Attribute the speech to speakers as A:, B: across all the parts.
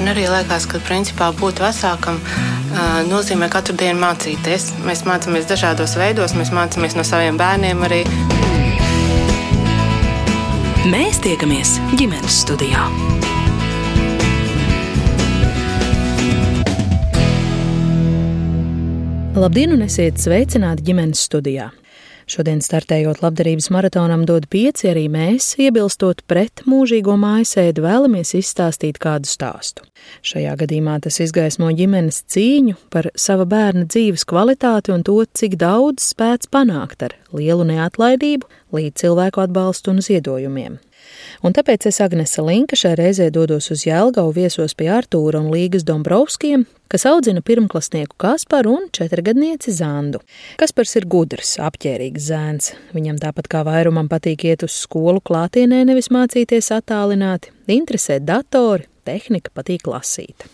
A: Man arī liekas, ka principā būt vecākam nozīmē katru dienu mācīties. Mēs mācāmies dažādos veidos, mēs mācāmies no saviem bērniem arī.
B: Mēs tiekamies ģimenes studijā. Labdien, un esiet sveicināti ģimenes studijā! Šodien startējot labdarības maratonam dod pieci, arī mēs, iebilstot pret mūžīgo mājasēdi, vēlamies izstāstīt kādu stāstu. Šajā gadījumā tas izgaismo ģimenes cīņu par sava bērna dzīves kvalitāti un to, cik daudz spēts panākt ar lielu neatlaidību, līdz cilvēku atbalstu un ziedojumiem. Un tāpēc es Agnese Linka šai reizē dodos uz Jēlgavu viesos pie Artūra un Līgas Dombrovskiem, kas audzina pirmklasnieku Kasparu un četrgadnieci Zandu. Kaspars ir gudrs, apģērbīgs zēns. Viņam tāpat kā vairumam patīk iet uz skolu klātienē, nevis mācīties attālināti, interesē datori, tehnika patīk lasīt.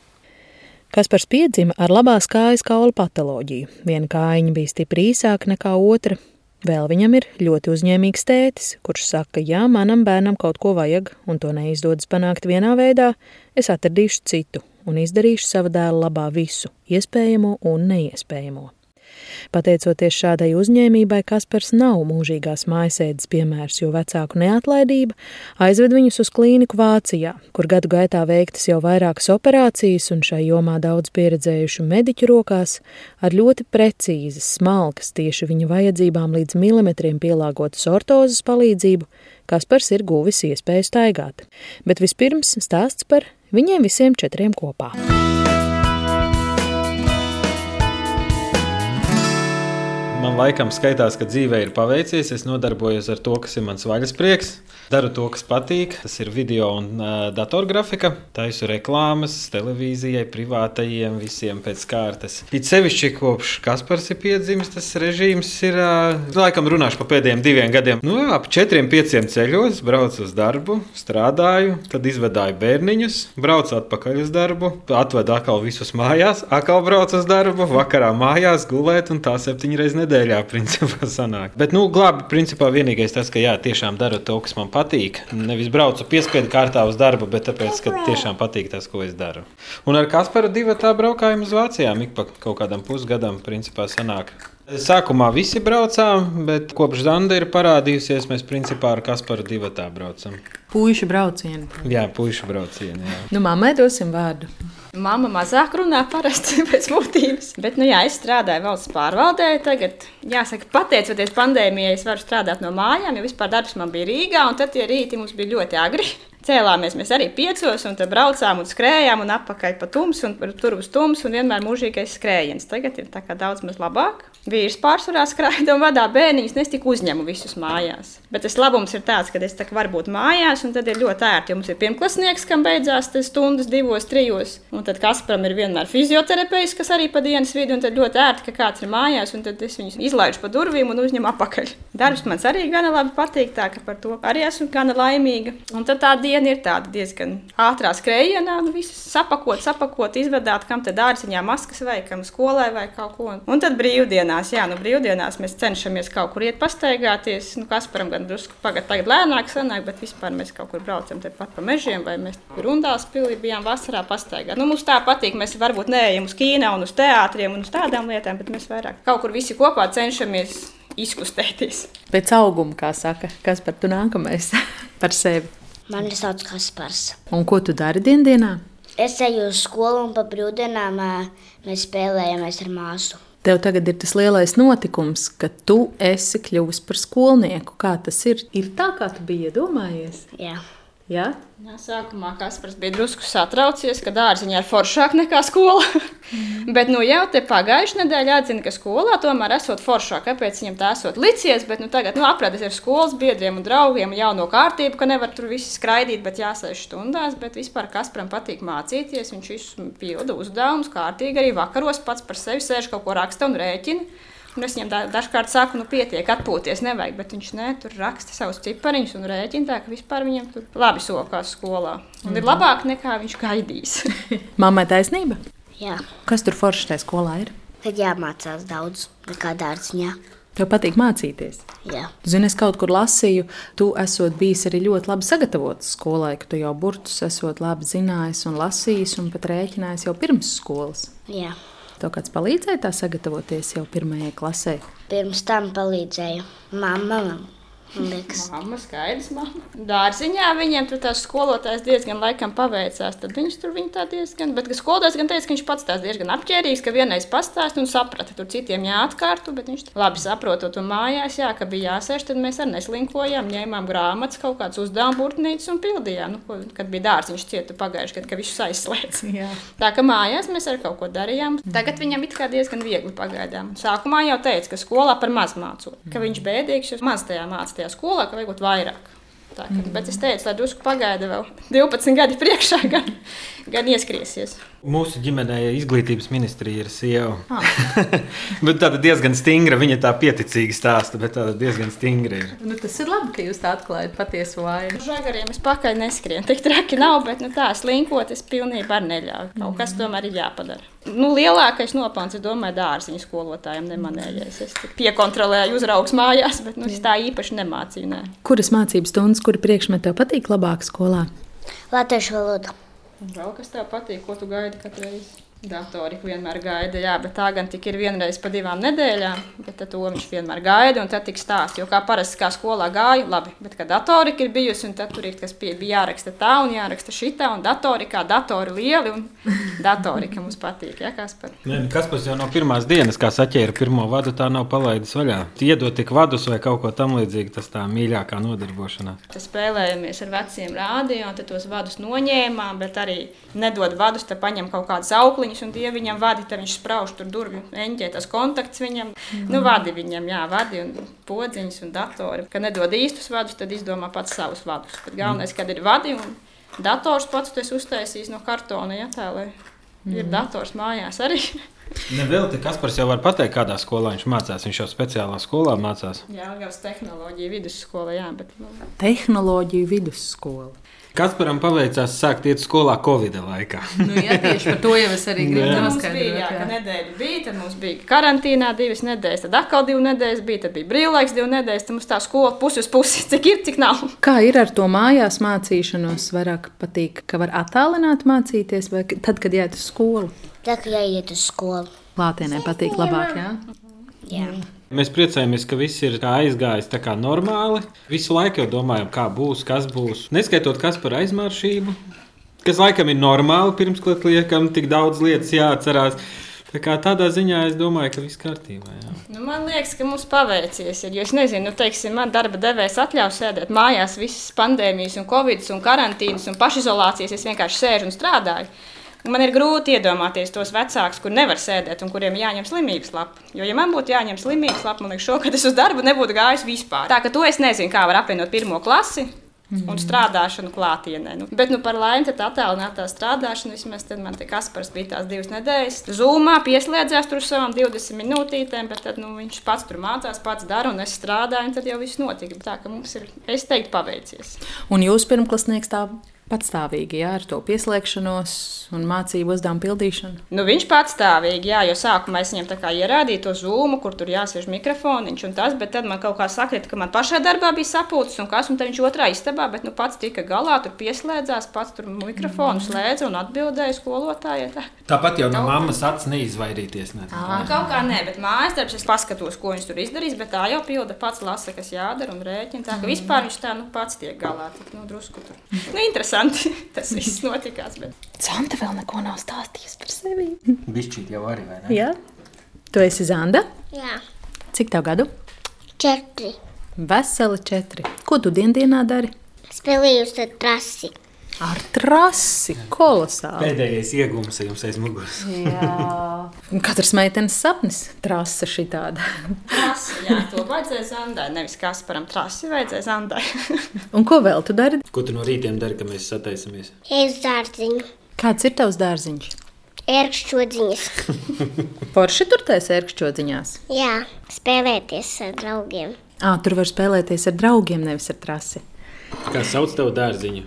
B: Kaspars piedzima ar labās kājas kaulu patoloģiju. Viena kājiņa bija stipri īsāka nekā otra, Vēl viņam ir ļoti uzņēmīgs tētis, kurš saka, ja manam bērnam kaut ko vajag un to neizdodas panākt vienā veidā, es atradīšu citu un izdarīšu sava dēla labā visu, iespējamo un neiespējamo. Pateicoties šādai uzņēmībai, Kaspars nav mūžīgās mājasēdes piemērs, jo vecāku neatlaidība aizved viņus uz klīniku Vācijā, kur gadu gaitā veiktas jau vairākas operācijas un šai jomā daudz pieredzējušu mediķu rokās ar ļoti precīzas, smalkas tieši viņa vajadzībām līdz milimetriem pielāgotas ortozes palīdzību, Kaspars ir guvis iespēju staigāt. Bet vispirms stāsts par viņiem visiem četriem kopā.
C: Man laikam skaitās, ka dzīvē ir paveicies. Es nodarbojos ar to, kas ir mans vaļas prieks. Daru to, kas patīk. Tas ir video un uh, datorgrafika. Taisu reklāmas televīzijai, privātajiem, visiem pēc kārtas. It sevišķi kopš Kaspars ir piedzimis, tas režīms ir. Uh, laikam runāšu par pēdējiem diviem gadiem. Nu, ap četriem, pieciem ceļos braucu uz darbu, strādāju, tad izvedāju bērniņus, braucu atpakaļ uz darbu, atvedu atkal visus mājās, atkal braucu uz darbu, vakarā mājās gulēt un tā septiņas reizes nedēļā nedēļā, principā, sanāk. Bet, nu, glābi, principā, vienīgais tas, ka, jā, tiešām daru to, kas man patīk. Nevis braucu piespiedu kārtā uz darbu, bet tāpēc, ka tiešām patīk tas, ko es daru. Un ar Kasparu divu tā braukājām uz Vācijām ik pa kaut kādam pusgadam, principā, sanāk. Sākumā visi braucām, bet kopš Zanda ir parādījusies, mēs principā ar Kasparu divu tā braucam.
D: Puišu braucienu.
C: Jā, puišu braucienu. Jā.
D: Nu, mammai dosim vārdu.
E: Mama mazāk runā parasti pēc būtības. Bet, nu jā, es strādāju valsts pārvaldē. Tagad, jāsaka, pateicoties pandēmijai, es varu strādāt no mājām, jo vispār darbs man bija Rīgā, un tad tie rīti mums bija ļoti agri. Cēlāmies mēs arī piecos, un tad braucām un skrējām, un apakaļ pa tumsu, un tur uz tumsu, un vienmēr mūžīgais skrējiens. Tagad ir daudz maz labāk. Vīrs pārsvarā skraida un vadā bērniņus, nes tik uzņemu visus mājās. Bet tas labums ir tāds, ka es varu būt mājās, un tad ir ļoti ērti. Jo mums ir pirmklasnieks, kam beidzās stundas, divos, trijos. Un tad Kasparam ir vienmēr fizioterapeits, kas arī pa dienas vidu, un tad ļoti ērti, ka kāds ir mājās, un tad es viņus izlaižu pa durvīm un uzņemu apakaļ. Darbs man arī gana labi patīk, tā ka par to arī esmu gana laimīga. Un tad tā diena ir tāda diezgan ātrā skrējienā, nu viss sapakot, sapakot, izvedāt, kam tad dārziņā maskas vai kam skolai vai kaut ko. Un tad brīvdienā brīvdienās, jā, nu brīvdienās mēs cenšamies kaut kur iet pastaigāties. Nu, Kasparam gan drusku pagad, tagad lēnāk sanāk, bet vispār mēs kaut kur braucam tepat pa mežiem, vai mēs rundās pilī bijām vasarā pastaigāt. Nu, mums tā patīk, mēs varbūt neejam uz kīnu un uz teātriem un uz tādām lietām, bet mēs vairāk kaut kur visi kopā cenšamies izkustēties.
D: Pēc auguma, kā saka, kas par tu nākamais par sevi?
F: Mani sauc Kaspars.
D: Un ko tu dari dienā?
F: Es eju uz skolu un pa brīvdienām mēs spēlējamies ar māsu.
D: Tev tagad ir tas lielais notikums, ka tu esi kļuvis par skolnieku. Kā tas ir? Ir tā, kā tu biji iedomājies?
F: Jā.
D: Ja?
E: Jā, sākumā Kaspars bija drusku satraucies, ka dārziņā ir foršāk nekā skola. Mm. Bet nu, jau te pagājušajā nedēļā atzina, ka skolā tomēr esot foršāk. Kāpēc viņam tā esot licies? Bet nu, tagad nu, aprādās ar skolas biedriem un draugiem jau no kārtību, ka nevar tur visi skraidīt, bet jāsēž stundās. Bet vispār Kasparam patīk mācīties. Viņš visu pilda uzdevumus kārtīgi arī vakaros pats par sevi sēž kaut ko raksta un rēķina. Un es viņam da, dažkārt saku, nu, pietiek, atpūties, nevajag, bet viņš ne, tur raksta savus cipariņus un rēķina tā, ka vispār viņam tur labi sokās skolā. Un mm. ir labāk nekā viņš gaidīs.
D: Mammai taisnība?
F: Jā.
D: Kas tur forši tajā skolā ir?
F: Tad jāmācās daudz nekā dārziņā.
B: Tev patīk mācīties.
F: Jā,
B: Zini, es kaut kur lasīju, tu esot bijis arī ļoti labi sagatavots skolai, ka tu jau burtus esot labi zinājis un lasījis un pat rēķinājis jau pirms skolas.
F: jā.
B: Tev kāds palīdzēja tā sagatavoties jau pirmajai klasē?
F: Pirms tam palīdzēja mamma. Liekas,
E: Mamma, skaidrs, mamma. Dārziņā viņiem tur tās skolotājas diezgan laikam paveicās. Tad viņš tur viņa tā diezgan, bet skolotājs gan teica, ka viņš pats tās diezgan apģērbīgs, ka vienreiz pastāst un saprata, tur citiem jāatkārto, bet viņš labi saprotot un mājās, jā, ka bija jāsēž, tad mēs arī neslinkojām, ņēmām grāmatas, kaut kādas uzdevuma burtnīcas un pildījām. Nu, kad bija dārziņš cietu pagājuši, kad, kad viņš aizslēdz.
B: Jā.
E: Tā kā mājās mēs ar kaut ko darījām. Tagad viņam it kā diezgan viegli pagaidām. Sākumā jau teica, ka skolā par maz mācot, ka viņš bēdīgs, jo maz tajā mācīja tajā skolā, ka vajag vairāk. Tā, ka, bet es teicu, lai drusku pagaida vēl 12 gadi priekšā, gan, gan ieskriesies.
C: Mūsu ģimenē izglītības ministrija ir sieva. bet tāda diezgan stingra. Viņa tā pieticīgi stāsta, bet tāda diezgan stingra ir.
B: Nu, tas ir labi, ka jūs tā atklājat patiesu vainu.
E: Žagariem es pakaļ neskrienu. Tik traki nav, bet nu, tā slinkot es pilnībā neļauju. Kaut kas tomēr ir jāpadara. Nu, lielākais nopelns, es domāju, dārziņu skolotājiem nemanējais. Es tik piekontrolēju uzraugs mājās, bet nu, es tā īpaši nemācīju. Nē.
B: Kuras mācības stundas, kura priekšmeta tev patīk labāk skolā?
F: latviešu valoda.
E: Vēl kas tev patīk, ko tu gaidi katru reizi? Datoriku vienmēr gaida, jā, bet tā gan tik ir vienreiz pa divām nedēļām, bet to viņš vienmēr gaida un tad tik stāsta. Jo kā parasti kā skolā gāja, labi, bet kad datorika ir bijusi un tad tur ir kas pie, bija jāraksta tā un jāraksta šitā un datorikā datori lieli un datorika mums patīk, jā, kas par.
C: Nē, nu, kas pats jau no pirmās dienas, kā saķēra pirmo vadu, tā nav palaidis vaļā. Iedot tik vadus vai kaut ko tamlīdzīgu, tas tā mīļākā nodarbošanās.
E: Tad spēlējamies ar veciem rādījumiem, tad tos vadus noņēmām, bet arī nedod vadus, tad paņem kaut kādas aukliņas, un tie viņam vadi, tad viņš sprauž tur durvju, eņģē tas kontakts viņam. Mm. Nu, vadi viņam, jā, vadi un podziņas un datori. Kad nedod īstus vadus, tad izdomā pats savus vadus. Bet galvenais, kad ir vadi un dators pats, tu esi uztaisījis no kartona, ja tā, lai ir dators mājās arī.
C: Nevēl te Kaspars jau var pateikt, kādā skolā viņš mācās. Viņš jau speciālā skolā mācās.
E: Jā, gājas tehnoloģija vidusskola, jā, bet nu,
B: Tehnoloģiju vidusskola.
C: Kasparam paveicās sākt iet skolā Covid laikā.
B: Nu, jā, tieši par to jau es arī gribu
C: Jā.
E: Mums bija, jā, ka nedēļa bija, tad mums bija karantīnā divas nedēļas, tad atkal divas nedēļas bija, tad bija brīvlaiks divas nedēļas, tad mums tā skola pusi uz pusi, cik ir, cik nav.
B: Kā ir ar to mājās mācīšanos? Vairāk patīk, ka var attālināt mācīties, vai tad, kad iet uz skolu?
F: Tā kā jāiet uz skolu.
B: Klātienē patīk labāk, jā?
F: Jā.
C: Mēs priecājamies, ka viss ir aizgājis tā kā normāli. Visu laiku jau domājam, kā būs, kas būs. Neskaitot, kas par aizmāršību, kas laikam ir normāli, pirms klāt liekam tik daudz lietas jāatcerās. Tā kā tādā ziņā es domāju, ka viss kārtībā. Jā.
E: Nu, man liekas, ka mums paveicies. Ir, es nezinu, nu, teiksim, man darba devējs atļauj sēdēt mājās visas pandēmijas, un covid, un karantīnas un pašizolācijas. Es vienkārši sēžu un strādāju. Un Man ir grūti iedomāties tos vecākus, kur nevar sēdēt un kuriem jāņem slimības lapa. Jo, ja man būtu jāņem slimības lapa, man liekas, šogad es uz darbu nebūtu gājis vispār. Tā ka to es nezinu, kā var apvienot pirmo klasi. Un strādāšanu klātienē. Nu, bet, nu, par laimi, tā attēlinātā strādāšana, vismaz tad man te Kaspars bija tās divas nedēļas. Zūmā pieslēdzās tur savām 20 minūtītēm, bet tad, nu, viņš pats tur mācās, pats dara, un es strādāju, un tad jau viss notika. Tā ka mums ir, es teiktu, paveicies.
B: Un jūs pirmklasnieks tā patstāvīgi, jā, ar to pieslēgšanos un mācību uzdevumu pildīšanu.
E: Nu, viņš patstāvīgi, jā, jo sākumā es viņam tā kā ierādīju to zūmu, kur tur jāsēž mikrofoniņš un tas, bet tad man kaut kā sakrita, ka man pašā darbā bija sapulcis un kas, un tad viņš otrā istabā, bet nu pats tika galā, tur pieslēdzās, pats tur mikrofonu slēdza un atbildēja skolotājai. Tā.
C: Tāpat jau no mammas acis neizvairīties. Ne?
E: Nu, kaut kā nē, bet mājas darbs es paskatos, ko viņš tur izdarīs, bet tā jau pilda pats lasa, kas jādara un rēķina. Tā ka vispār viņš tā nu pats tiek galā, tik nu drusku tur. Nu, interesanti tas viss notikās, bet
B: Santa vēl neko nav stāstījusi par sevi.
C: Bišķīt jau arī, vai ne?
B: Jā, tu esi Zanda.
F: Jā.
B: Cik tev gadu?
F: Četri.
B: Veseli četri. Ko tu dienā dari?
F: Spēlējos ar trasi.
B: Ar trasi, kolosāli.
C: Pēdējais iegūms jums aiz muguras.
B: Un Katras meitenes sapnis - trasa šī tāda.
E: trasi, jā, to vajadzēja Zandai, nevis Kasparam trasi vajadzēja Zandai.
B: Un ko vēl tu dari?
C: Ko tu no rītiem dari, kad mēs sataisamies?
F: Es dārziņu.
B: Kāds ir tavs dārziņš?
F: Ērkšķodziņas.
B: Porši tur taisa ērkšķodziņās.
F: Jā. Spēlēties ar draugiem.
B: Ā, tur var spēlēties ar draugiem, nevis ar trasi.
C: Kā sauc tev dārziņu?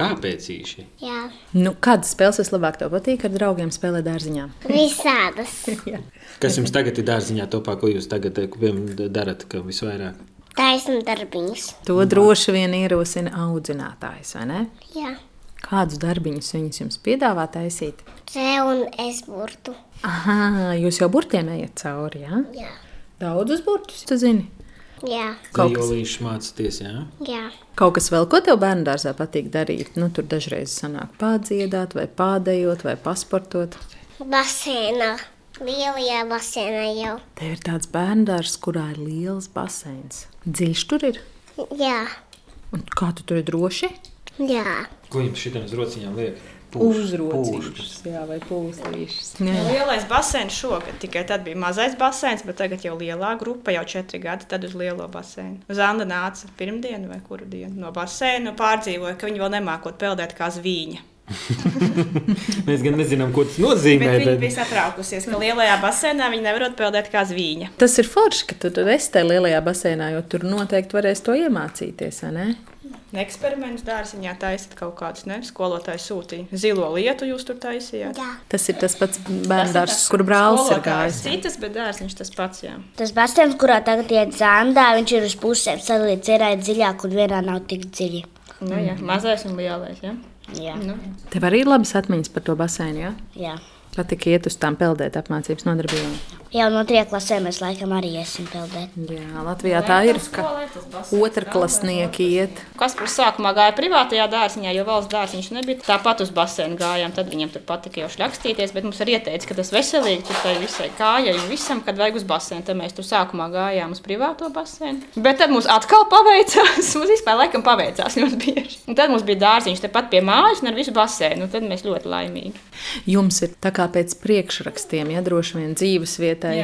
C: Kāpēc īši?
F: Jā,
B: Nu, kādas spēles vislabāk tev patīk ar draugiem spēlēt dārziņā?
F: visādas.
C: Kas jums tagad ir dārziņā topā, ko jūs tagad eh, darat ka visvairāk?
F: Taisnu darbiņus.
B: To droši vien ierosina audzinātājs, vai ne?
F: Jā,
B: Kādus darbiņus viņus jums piedāvā taisīt?
F: C un S burtu.
B: Aha, jūs jau burtiem ejat cauri, jā?
F: Jā,
B: Daudzus burtus, tu zini.
F: jā,
B: Kaut kas-
C: Zajolīši mācāties, jā?
F: jā.
B: Kaut kas vēl, ko tev bērnu dārzā patīk darīt? Nu, tur dažreiz sanāk pārdziedāt, vai pādējot, vai pasportot.
F: Basēnā. Lielajā basēnā jau.
B: Te ir tāds bērnu dārzs, kurā ir liels baseins. Dziļš tur ir.
F: Jā,
B: Un kā tu tur ir droši?
F: jā.
C: Ko jums šitam uz rociņām liek?
B: Uzrocīšas, jā, vai pūslīšas. Jā.
E: Lielais basēns šogad, tikai tad bija mazais basēns, bet tagad jau lielā grupa, jau četri gadi, tad uz lielo basēnu. Zanda nāca pirmdienu vai kuru dienu no basēna, pārdzīvoja, ka viņi vēl nemākot peldēt kā zvīņa.
C: Mēs gan nezinām, ko tas nozīmē.
E: Bet viņa
C: Bet...
E: bija satraukusies, ka lielajā basēnā viņi nevarot peldēt kā zvīņa.
B: Tas ir forši, ka tu tur esi tajā lielajā basēnā, jo tur noteikti varēs to iemācīties.
E: Eksperimentus dārziņā taisīt kaut kādus, ne? Skolotāji sūtīja. Zilo lietu jūs tur taisījāt.
F: jā.
B: Tas ir tas pats bērnu dārzs, kur brālis ir gājis.
E: Citas, bet dārziņš tas pats, jā.
F: Tas basēns, kurā tagad iet zandā, viņš ir uz pusēm sadalīts. Ir dziļāk, un vienā nav tik dziļi.
E: Nu, jā. Mazais un lielais, jā.
F: Jā,
E: Nu.
B: Tev arī ir labas atmiņas par to basēnu, jā?
F: jā.
B: Patīk iet uz tām peldēt apmācības nodarbībām.
F: Jau no trijām klasēm mēs laikam arī iesim peldēt.
B: Jā, Latvijā tā ir, ka otrklasnieki iet.
E: Kas par sākumā gāja privātajā dārziņā, jo valsts dārziņš nebija. Tāpat uz basēnu gājām, tad viņiem tur patika jau šļakstīties, bet mums arī ieteica, ka tas veselīgi tur tai visai kājai un visam, kad vajag uz basēnu. Tad mēs tur sākumā gājām uz privāto basēnu. Bet tad mums atkal paveicās, mums vispār laikam paveicās ļoti bieži. Un tad mums bija dārziņš tepat pie mājas un ar visu basēnu, un tad mēs ļoti laimīgi.
B: Jums ir tā kā pēc priekšrakstiem, ja droši vien dzīves vietai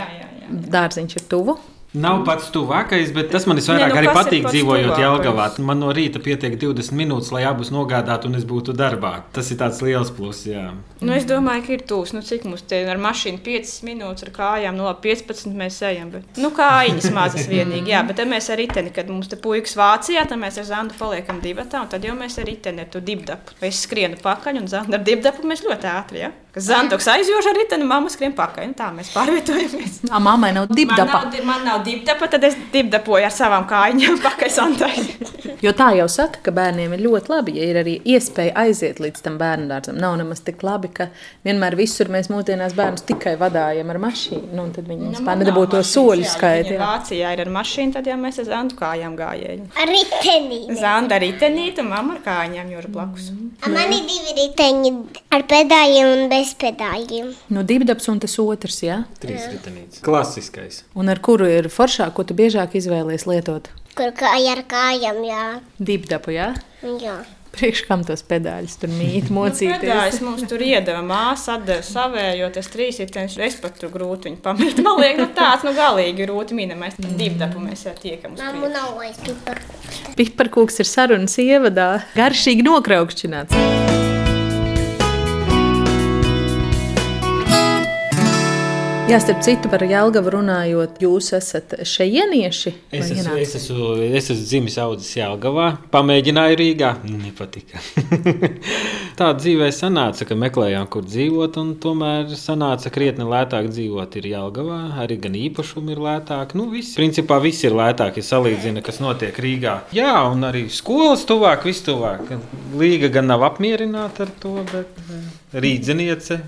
B: dārziņš ir tuvu.
C: Nav pats tuvākais, bet tas man visvairāk
E: Nē, nu
C: arī patīk dzīvojot? Jālgavā. Man no rīta pietiek 20 minūtes, lai abus nogādātu un es būtu darbā. Tas ir tāds liels pluss. jā.
E: Nu, es domāju, ka ir tūs. Nu, cik mums te ir ar mašīnu 5 minūtes, ar kājām, no 15 mēs ejam. Bet, nu, kājiņas mazas vienīgi, jā, bet tad mēs ar riteni, kad mums te puikas Vācijā, tad mēs ar Zandu paliekam divatā, un tad jau mēs ar riteni ar to dibdapu. Es skrienu pakaļ, un Zanda ar dibdapu mēs ļoti ātri, jā. Kas Zandoks aizjož ar riteni, mamma skrien pakaļ, un tā mēs pārvietojamies.
B: Ā, mammai nav
E: Man
B: dibdapa.
E: nav, di- man nav dibdapa, tad es dibdapoju ar savām kājām pakaļ Zandai.
B: Jo tā jau saka, ka bērniem ir ļoti labi, ja ir arī iespēja aiziet līdz tam bērnu dārzam. Nav nemaz tik labi, ka vienmēr visur mēs mūsdienās bērnus tikai vadājam ar mašīnu. Nu, tad viņi vispār nedabū to soļu skaitu.
E: Ja
B: jā.
E: Vācijā ir ar mašīnu, tad jau mēs ar Zandu kājām gājējām.
F: Ar riteni.
E: Zanda ar ritenīti un mamma ar kājām jau ir blakus.
F: Man ir divi riteņi ar pedāļiem un bez pedāļiem.
B: Nu, dibdaps un tas otrs, jā.
C: Trīs ritenītes. Klasiskais.
B: Un ar kuru ir foršāk, ko tu biežāk izvēlies lietot?
F: Kur kāja ar kājām, jā.
B: Dibdapu, jā.
F: jā.
B: Priekš kam tos pedāļus tur mīt,
E: Nu,
B: mocīties?
E: Pedājs mums tur iedeva māsa, atdeva savējo, tas trīs ir tens, es pat tur grūti viņu pamīt. Man liekas, nu tāds, nu galīgi grūti mīnamais. Divu dapu mēs jau tiekam uz priekšu.
F: nav vairs pipar.
B: Piparkūks ir sarunas ievadā, garšīgi nokraukšķināts. Jā, starp citu, par Jālgavu runājot, jūs esat šejienieši?
C: Es esmu, es esmu, es esmu dzimis audzis Jālgavā, pamēģināju Rīgā. Nepatika. Tā dzīvē sanāca, ka meklējām, kur dzīvot, un tomēr sanāca krietni lētāk dzīvot ir Jālgavā. Arī gan īpašumi ir lētāk. Nu, viss, principā viss ir lētāk, ja salīdzina, kas notiek Rīgā. Jā, un arī skolas tuvāk, viss tuvāk. Līga gan nav apmierināta ar to, bet eh, rīdzeniece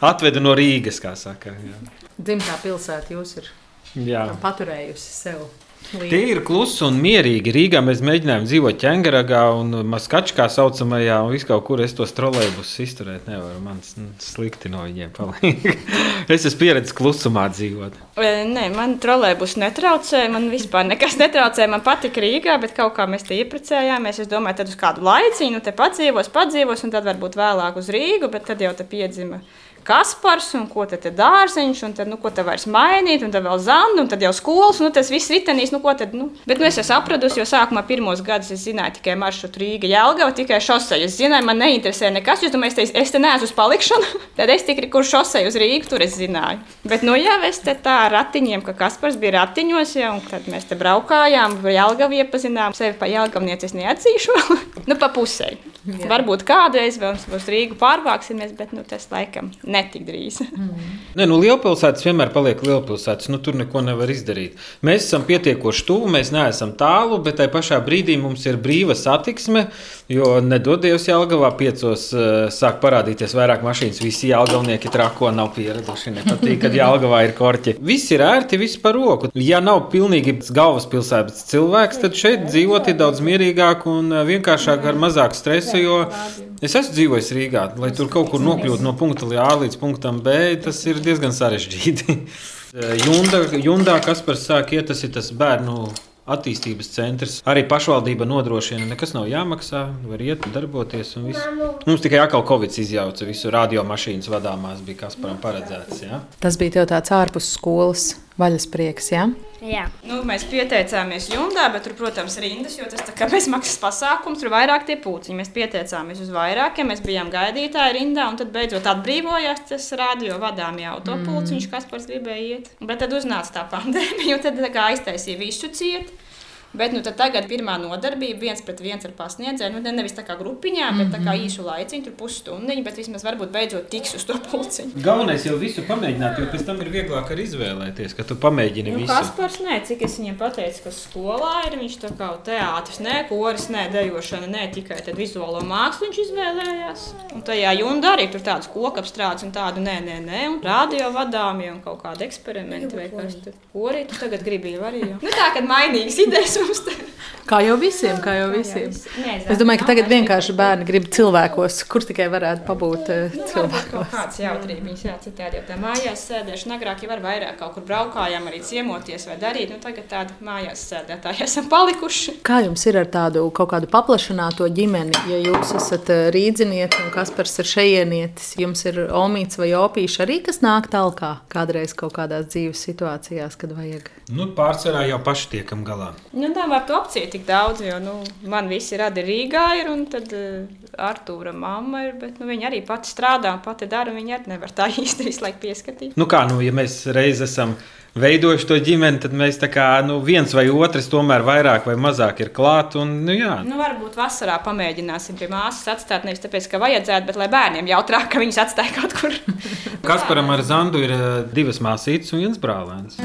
C: atveda no Rīgas, kā saka. Jā.
B: Dzimtā pilsēta jūs ir
C: Jā.
B: paturējusi sev. līdzi.
C: Tie ir klusi un mierīgi. Rīgā mēs mēģinājām dzīvot ķēngaragā un Maskačkā saucamajā, un visu kaut kur es tos trolēļus izturēt nevaru. Man slikti no viņiem paliek. es esmu pieredzējis klusumā dzīvot.
E: E, Nē, man trolēļus netraucēja. Man vispār nekas netraucēja. Man patika Rīgā, bet kaut kā mēs te iepriecējāmies. Es domāju, tad uz kādu laiciņu te padzīvos, padzīvos, un tad varbūt vēlāk uz Rīgu, bet tad jau te piedzima Kaspars, un ko tad dārziņš, un tad, nu, ko te vairs mainīt, un tad vēl zanda, un tad jau skolas, un nu, tas viss ritenīs, nu, ko tad, nu. Bet, nu, es esmu apradusi, jo sākumā pirmos gadus es zināju tikai maršrutu Rīga, Jelgava, tikai šoseju. Es zināju, man neinteresē nekas, jūs domājat, es, es te neesmu uz palikšanu, tad es tikai kur šoseju uz Rīgu, tur es zināju. Bet, nu, jā, es te tā ratiņiem, ka Kaspars bija ratiņos, ja, un tad mēs te braukājām, Jelgavu iepazinām, sevi pa Jelgavnieci es neatzīšu, nu, pa pusē. Varbūt kādreiz vēl uz Rīgu pārvāksimies, bet nu, tas laikam netik drīz.
C: Mm. Nē, nu, lielpilsētas vienmēr paliek lielpilsētas. Nu, tur neko nevar izdarīt. Mēs esam pietiekoši tuvu, mēs neesam tālu, bet tajā pašā brīdī mums ir brīva satiksme. Jo nedodies Jālgavā piecos uh, sāk parādīties vairāk mašīnas. Visi jālgavnieki trako nav pieraduši. Nepatīk, kad Jālgavā ir korķi. Viss ir ērti, viss par roku. Ja nav pilnīgi galvaspilsētas cilvēks, tad šeit dzīvot ir daudz mierīgāk un vienkāršāk ar mazāku stresu jo es esmu dzīvojis Rīgā. Lai tur kaut kur nokļūtu no punkta A līdz punktam B, tas ir diezgan sarežģīti. Jundā, Jundā kas par sāk iet, tas ir tas bērnu attīstības centrs. Arī pašvaldība nodrošina, nekas nav jāmaksā, var iet, darboties. Mums tikai atkal Covid izjauca visu radiomašīnas vadāmās, bija kas param paredzēts. Ja?
B: Tas bija tāds ārpus skolas vaļas prieks. Ja?
E: Jā. Nu, mēs pieteicāmies Jundā, bet tur, protams, ir rindas, jo tas ir bezmaksas pasākums. Tur ir vairāk tie puciņi. Mēs pieteicāmies uz vairākiem, mēs bijām gaidītāji rindā, un tad beidzot atbrīvojās tas radio vadāmie autopulciņš, mm. kas pats gribēja iet. Bet tad uznāca tā pandēmija, un tad aiztaisīja visu cietu. Bet nu, tagad pirmā nodarbība viens pret viens ar pasniedzēju. Nu, nevis tā kā grupiņā, bet tā kā mhm. īsu laiciņu, tur pusstundiņu, bet vismaz varbūt beidzot tiks uz to pulciņu.
C: Galvenais jau visu pamēģināt, jo pēc tam ir vieglāk arī izvēlēties, ka tu pamēģini nu, visu.
E: Kaspars, nē, cik es viņam pateicu, ka skolā ir viņš tā kā teātris, nē, koris, nē, dejošana, nē, tikai tad vizuālo mākslu viņš izvēlējās. Un tajā jūndā arī tur tāds kokapstrādes un tādu nē, nē, nē, un radio vadāmie un kaut kādi eksperimenti vai kas tur. Korī tu tagad gribi jau arī. Jau. Nu tā, kad mainīgas idejas mums te.
B: Kā jau visiem, kā jau visiem. Es domāju, ka tagad vienkārši bērni grib cilvēkos, kur tikai varētu pabūt uh, cilvēkos.
E: Kāds jautrības, jā, citādi jau tā mājās sēdēšana. Agrāk jau var vairāk kaut kur braukājām, arī ciemoties vai darīt. Nu, tagad tāda mājās sēdētāji esam palikuši.
B: Kā jums ir ar tādu kaut kādu paplašināto ģimeni? Ja jūs esat eh, rīdzinieti un Kaspars ir šejienietis, jums ir omīts vai opīši arī, kas nāk talkā kādreiz kaut kādās dzīves situācijās, kad vajag?
C: Nu, pārsvarā jau paši tiekam galā.
E: Nu, tā var to apciet tik daudz, jo nu, man visi radi Rīgā ir, un tad uh, Artūra mamma ir, bet nu, viņa arī pati strādā, pati dara, viņa arī nevar tā īsti visu laiku pieskatīt.
C: Nu kā, nu, ja mēs reiz esam veidojuši to ģimeni, tad mēs tā kā nu, viens vai otrs tomēr vairāk vai mazāk ir klāt. Un, nu, jā.
E: nu, varbūt vasarā pamēģināsim pie māsas atstāt, nevis tāpēc, ka vajadzētu, bet lai bērniem jautrāk, ka viņas atstāja kaut kur.
C: Kasparam ar Zandu ir eh, divas māsītes un viens brālēns.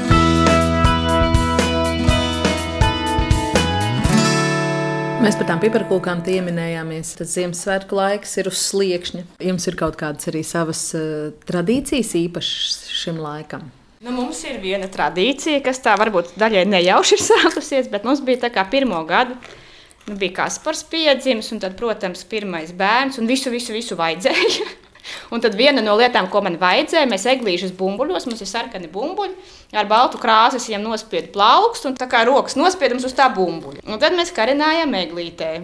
B: Mēs par tām piparkūkām pieminējāmies. Tas Ziemassvētku laiks ir uz sliekšņa. Jums ir kaut kādas arī savas uh, tradīcijas īpašas šim laikam.
E: Nu, mums ir viena tradīcija, kas tā varbūt daļai nejauši ir sākusies, bet mums bija tā kā pirmo gadu. Nu, bija Kaspars piedzimis, un tad, protams, pirmais bērns, un visu, visu, visu vajadzēja. Un tad viena no lietām, ko man vajadzēja, mēs eglīšas bumbuļos, mums ir sarkani bumbuļi, ar baltu krāsu viņam nospiedu plaukstu un tā kā rokas nospiedums uz tā bumbuļa. Un tad mēs karinājām eglītē.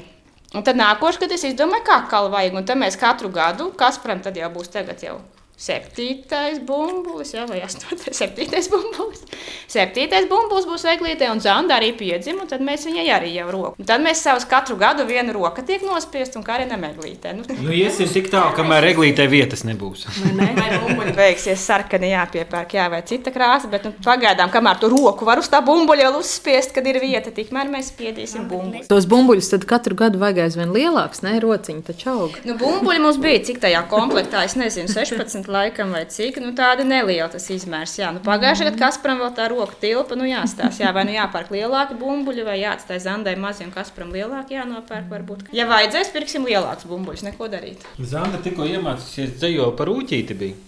E: Un tad nākošais, kad es izdomāju, kā kalu vajag, un tad mēs katru gadu, kas, protams, tad jau būs tagad jau Septītais bumbulis, jā, vai astotais, septītais bumbulis. Septītais bumbulis būs eglītē, un Zanda arī piedzima, un tad mēs viņai arī jau roku. Un tad mēs savus katru gadu vienu roku tiek nospiest un karinam eglītē.
C: Nu, nu iesim tik tālu, kamēr eglītē vietas nebūs.
E: Vai, ne? vai bumbuļi beigsies sarkani jāpiepērk, jā, vai cita krāsa, bet nu, pagaidām, kamēr tu roku var uz tā bumbuļa vēl uzspiest, kad ir vieta, tikmēr mēs spiedīsim bumbuļus.
B: Tos bumbuļus tad katru gadu vajag aizvien lielāks, ne rociņi taču aug.
E: Nu, bumbuļi mums bija cik tajā komplektā, es nezinu, 16 laikam vai cik, nu tāda neliela tas izmērs. Jā, nu pagājušajā gadā Kasparam vēl tā roka tilpa, nu jāstāsta, jā, vai nu jāpērk lielāki bumbuļi, vai jāatstāj Zandai mazi un Kasparam lielāki jānopērk varbūt. Ja vajadzēs, pirksim lielāks bumbuļus, neko darīt.
C: Zanda tikko iemācīsies dzējo par ūķīti bija.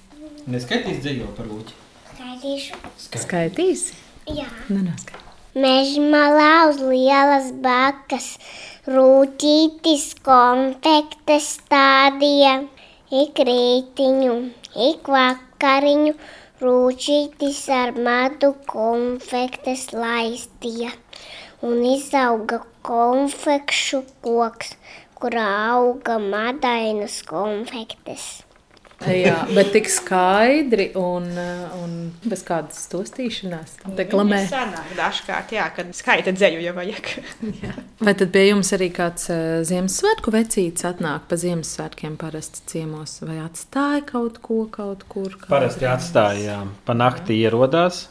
C: Neskaitīs dzējo par ūķi?
F: Skaitīšu.
B: Skaitīsi?
F: Jā.
B: Nu, neskait.
F: Mežmalā uz lielas bakas, rūtītis konfektes stādīja ik rītiņu, ik vakariņu, rūčītis ar madu konfektes laistīja, un izauga konfekšu koks, kurā auga madainas konfektes.
B: Jā, bet tik skaidri un, un bez kādas tostīšanās. Deklamē.
E: Sanāk dažkārt, jā, kad skaita dzēju jau vajag.
B: Vai tad pie jums arī kāds uh, Ziemassvētku vecītis atnāk pa Ziemassvētkiem parasti ciemos vai atstāja kaut ko kaut kur?
C: Parasti atstāja, jā. Pa nakti ierodās.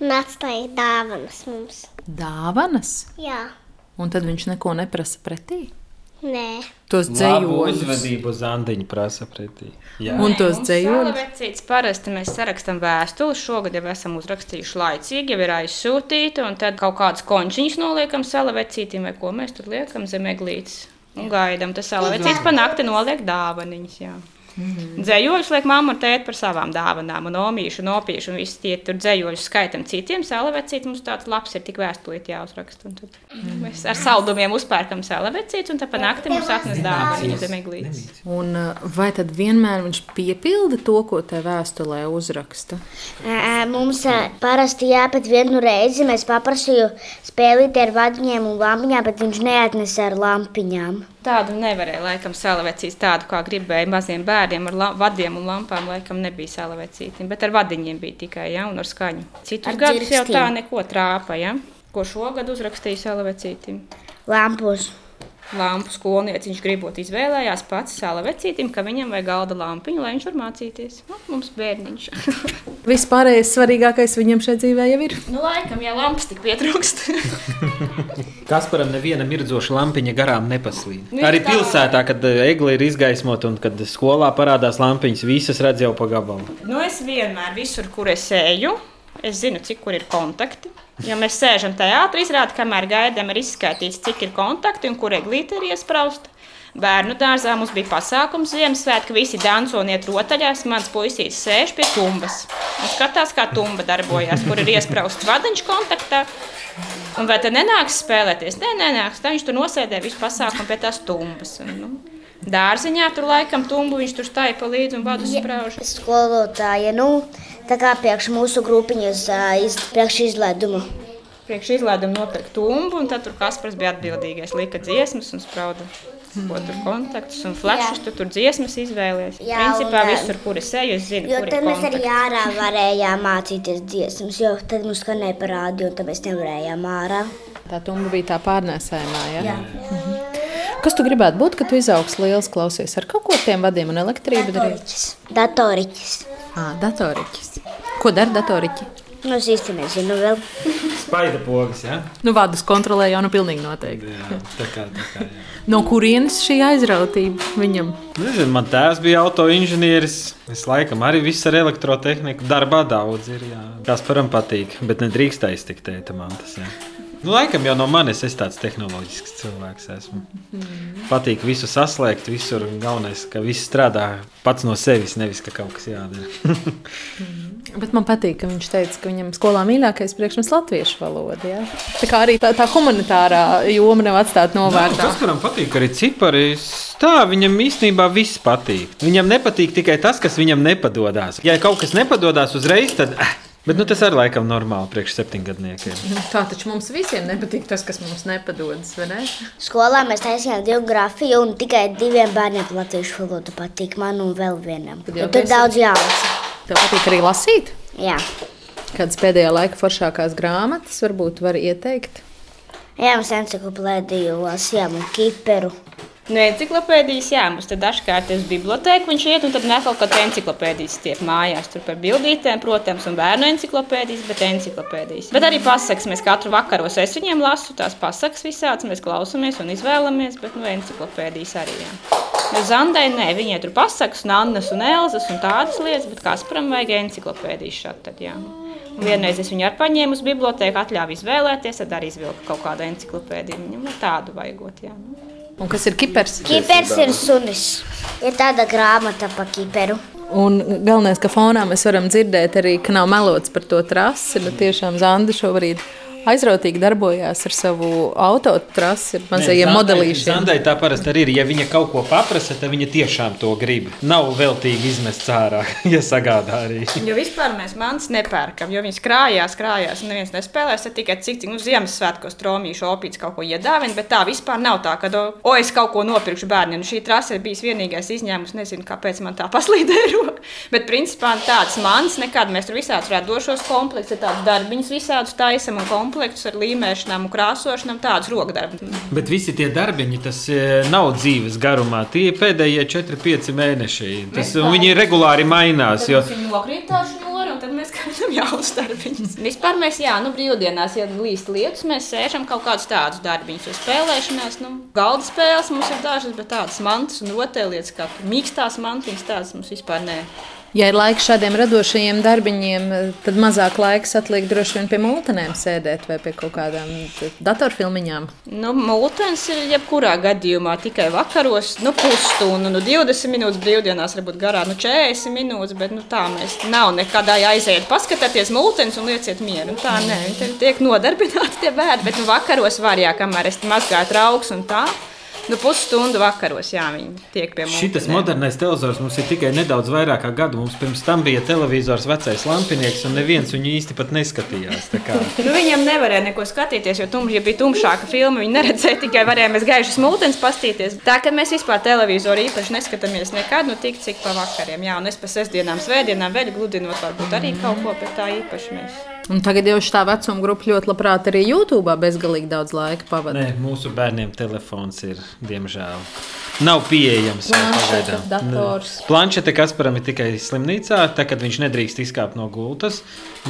F: Un atstāja dāvanas mums.
B: Dāvanas?
F: Jā,
B: Un tad viņš neko neprasa pretī.
F: Nē.
B: Tos dzējoļus.
C: uzvedību zandiņu prasa pretī. Jā.
B: Un tos dzējoļus.
E: Parasti mēs sarakstam vēstuli. Šogad jau esam uzrakstījuši laicīgi, jau ir aizsūtīta, un tad kaut kādas končiņas noliekam salavecītim, vai ko mēs tur liekam zem eglītes. Un gaidām, tas salavecīts pa nakti noliek dāvaniņas. Jā.
B: Mhm.
E: Dzējoļus liek mamma un tēta par savām dāvanām, un omīšu, un opīšu, un visi tie tur dzējoļus skaitam citiem. Salavecīt mums tāds labs ir tik vēstulīt jāuzraksta. Un tad
B: Mhm.
E: mēs ar saldumiem uzpērkam salavecīt, un tad pa nakti mums atnes dāvaniņas zem eglītes.
B: Un uh, vai tad vienmēr viņš piepilda to, ko te vēstulē uzraksta?
F: Mums parasti jāpat vienu reizi. Mēs paprasījām spēlīt ar vadiņiem un lampiņām, bet viņš neatnesa ar lampiņām.
E: Tādu nevarēja laikam salavecīt tādu, kā gribēja maziem bērniem ar vadiem un lampām. Laikam nebija salavecīti, bet ar vadiņiem bija tikai ja, un ar skaņu. Citus
F: Ar
E: gadus jau tā neko trāpa, ja? ko šogad uzrakstīja salavecītim.
F: Lampus.
E: Lampu skolnieciņš gribot izvēlējās pats salavecītim, ka viņam vajag galda lampiņu, lai viņš var mācīties. Nu, mums bērniņš.
B: Vispārējais svarīgākais viņam šeit dzīvē jau ir.
E: nu, laikam, ja lampas tik pietrūkst.
C: Kasparam neviena mirdzoša lampiņa garām nepaslīd.
E: Nu,
C: Arī
E: tā.
C: pilsētā, kad eh, egli ir izgaismota un kad skolā parādās lampiņas, visas redz jau pa gabalu.
E: Nu, es vienmēr, visur, kur es eju, es zinu, cik kur ir kontakti. Ja mēs sēžam teātrī, izrādās, kamēr gaidām, ir izskaitīts, cik ir kontakti un kur eglīte ir iesprausta. Bērnu dārzā mums bija pasākums Ziemassvētku, visi danco un iet rotaļās. Mans puisīs sēž pie tumbas un skatās, kā tumba darbojas, kur ir iesprausts vadiņš kontaktā. Un vai tad nenāks spēlēties? Nē, nenāks. Tā viņš tur nosēdē visu pasākumu pie tās tumbas. Un, nu, dārziņā tur laikam tumbu viņš tur stāja pa līdzi un vadu sprauž.
F: Skolotāja, nu, tā kā priekš mūsu grupiņas iz, priekš izlaidumu.
E: Priekš izlaidumu nopirkt tumbu, un tad tur Kaspars bija atbildīgais. Lika dziesmas un sprauda. Ko tur kontaktus un flešus, tu tur dziesmas izvēlējies.
F: Jā,
E: Principā
F: un,
E: visur, kur es eju, es zinu,
F: Jo
E: kur
F: tad mēs arī ārā varējām mācīties dziesmas, jo tad mums skanēja parādi, un tad mēs nevarējām ārā.
B: Tā tumba bija tā pārnēsājumā. Ja? Jā. Kas tu gribētu būt, kad tu izaugs liels klausies ar kaut ko tiem vadiem un elektrību darīt?
F: Datoriķis. Datoriķis.
B: Ah, datoriķis. Ko dara datoriķi?
F: Nu, es īsti nezinu vēl.
C: Spaida pogas, ja?
B: Nu, vadus kontrolē jau nu pilnīgi noteikti.
C: Jā, tā kā, tā kā, jā.
B: No kurienes šī aizrautība viņam?
C: Nezinu, man tēvs bija autoinženieris. Es laikam arī viss ar elektrotehniku darbā daudz ir. Jā. Kasparam patīk, bet nedrīkst aiztikt tēta mantas. Jā. Nu, laikam jau no manis es tāds tehnoloģisks cilvēks esmu. Patīk visu saslēgt, visur. Galvenais, ka viss strādā pats no sevis, nevis ka kaut kas jādara.
B: Bet man patīk, ka viņš teica, ka viņam skolā mīļākais priekšmets ir latviešu valoda. Ja? Tā kā arī tā, tā humanitārā joma nav atstāta novērtā.
C: Kasparam patīk arī cipari. Tā viņam īstenībā viss patīk. Viņam nepatīk tikai tas, kas viņam nepadodas. Ja kaut kas nepadodas uzreiz, tad. eh, Bet nu, tas arī laikam normāli priekš septiņgadniekiem.
B: Tā taču mums visiem nepatīk tas, kas mums nepadodas. vai Ne?
F: Skolā mēs taisījām geogrāfiju, un tikai diviem bērniem latviešu valoda patīk. Man un vēl vienam.
B: Tad jau
F: tur
B: tu esi-
F: daudz jālasa.
B: Tev patīk arī lasīt.
F: Jā.
B: Kādas pēdējā laika foršākās grāmatas varbūt var ieteikt?
F: Jā, mums encyklopēdiju lasījām un kiperu.
E: Nu, enciklopēdijas, jā, mums tad dažkārt ir biblioteka, viņš iet, un tad nāk kaut kāda enciklopēdijas tiek mājās. Tur par bildītēm, protams, un bērnu enciklopēdijas, bet enciklopēdijas. Bet arī pasakas, mēs katru vakaros es viņiem lasu tās pasakas visādas, mēs klausāmies un izvēlamies, bet nu, enciklopēdijas arī. Jā. Jo Zandai nē, viņai tur pasakas, un Annas un Elzas un tādas lietas, bet Kasparam vajag enciklopēdijas šādi. Tad, jā. Un vienreiz es viņu arī paņēmu uz bibliotēku, atļāvu izvēlēties, tad arī izvilku kaut kādu enciklopēdiju. Viņam nu, tādu vajagot. Jā. nu.
B: Un kas ir kipers?
F: Kipers ir sunis. Ir tāda grāmata par kiperu.
B: Un galvenais, ka fonā mēs varam dzirdēt arī, ka nav melots par to trasi. Bet tiešām Zanda šobrīd aizrautīgi darbojās ar savu autotrasi, ar mazajiem modelīšiem.
C: Zandai tā parasti arī ir. Ja viņa kaut ko paprasa, tad viņa tiešām to grib. Nav veltīgi izmest ārā, ja sagādā arī.
E: Jo vispār mēs mantas nepērkam, jo viņas krājās, krājās, un neviens nespēlēs. Tad tikai cik, cik nu, Ziemassvētkos tromīšu opīts kaut ko iedāvina, bet tā vispār nav tā, ka, o, es kaut ko nopirkšu bērniem. Nu, šī trase ir bijis vienīgais izņēmums, nezinu, kāpēc man tā paslīdēja. bet principā tāds mans nekad mēs tur visādi varētu došos komplektus, tādas darbiņas visādus taisam un komplektus ar līmēšanām un krāsošanām, tādus rokdarbus.
C: Bet visi tie darbiņi, tas e, nav dzīves garumā. Tie ir pēdējie 4-5 mēneši. Tas, viņi regulāri mainās.
E: Jo... Tad mēs kādam jaunus darbiņus. Vispār mēs, jā, nu brīvdienās, ja līst lietus, mēs sēžam kaut kādus tādus darbiņus. Jo spēlēšanās, nu, galda spēles mums ir dažas, bet tādas mantas un rotaļlietas, kā mīkstās mantiņas, tādas mums vispār nē.
B: Ja ir laiks šādiem radošajiem darbiņiem, tad mazāk laiks atliek droši vien pie mūtenēm sēdēt vai pie kaut kādām datorfilmiņām.
E: Nu, mūtens ir jebkurā gadījumā tikai vakaros, nu, pusstundu, nu, 20 minūtes brīvdienās, varbūt garā, nu, 40 minūtes, bet nu, tā mēs nav nekādā aiziet, paskatieties mūtens un lieciet mieru. Nu, tā nē, viņi tiek nodarbināti tie bērni, bet nu, vakaros var, jā, kamēr es mazgāju trauks un tā. Nu, pusstundu vakaros, jā, viņi tiek pie mums.
C: Šis modernais televizors mums ir tikai nedaudz vairāk kā gadu. Mums pirms tam bija televizors vecais lampinieks, un neviens viņu īsti pat neskatījās.
E: nu, viņam nevarēja neko skatīties, jo tum, ja bija tumšāka filma. Viņi neredzēja tikai varējām gaišas mūtens pastīties. Tā kā mēs vispār televizoru īpaši neskatāmies nekad, nu tik cik pa vakariem. Jā, un es pa sestdienām, svētdienām vēl gludinot varbūt arī kaut ko, bet tā īpaši mēs.
B: Un tagad jau šī vecuma grupa ļoti labprāt arī YouTube bezgalīgi daudz laika pavadīja.
C: Nē, mūsu bērniem telefons ir, diemžēl, nav pieejams. Planšete Kasparam ir tikai slimnīcā, tā, kad viņš nedrīkst izkāpt no gultas,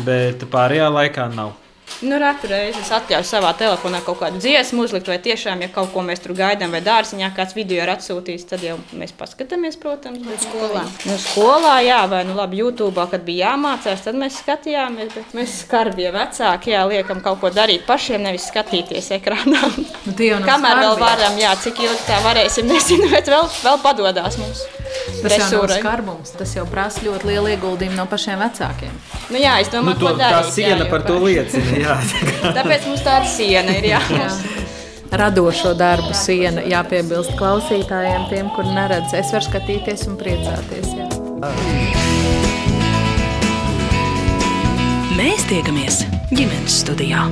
C: bet pārējā laikā nav.
E: Nu, Rētu reizi es atļauju savā telefonā kaut kādu dziesmu uzlikt, vai tiešām, ja kaut ko mēs tur gaidām, vai dārziņā kāds video ir atsūtījis, tad jau mēs paskatāmies, protams, bet skolā. Nu, skolā, jā, vai nu labi, YouTube, kad bija jāmācās, tad mēs skatījāmies, bet mēs skarbie vecāki, jā, liekam kaut ko darīt pašiem, nevis skatīties ekrānā.
B: Nu,
E: Kamēr vēl varam, jā, cik ilgi tā varēsim, nezinu, bet vēl, vēl padodās mums.
B: Tas jau nav skarbums, tas jau prasa ļoti lielu ieguldījumu no pašiem vecākiem.
E: Nu, jā, es domāju,
C: nu, to,
E: darīt,
C: tā siena jā, par to liecina. Jā.
E: Tāpēc mums tāda siena ir jā. jā.
B: Radošo darbu siena jāpiebilst klausītājiem, tiem, kur neredz. Es varu skatīties un priecāties. Jā.
G: Mēs tiekamies ģimenes studijā.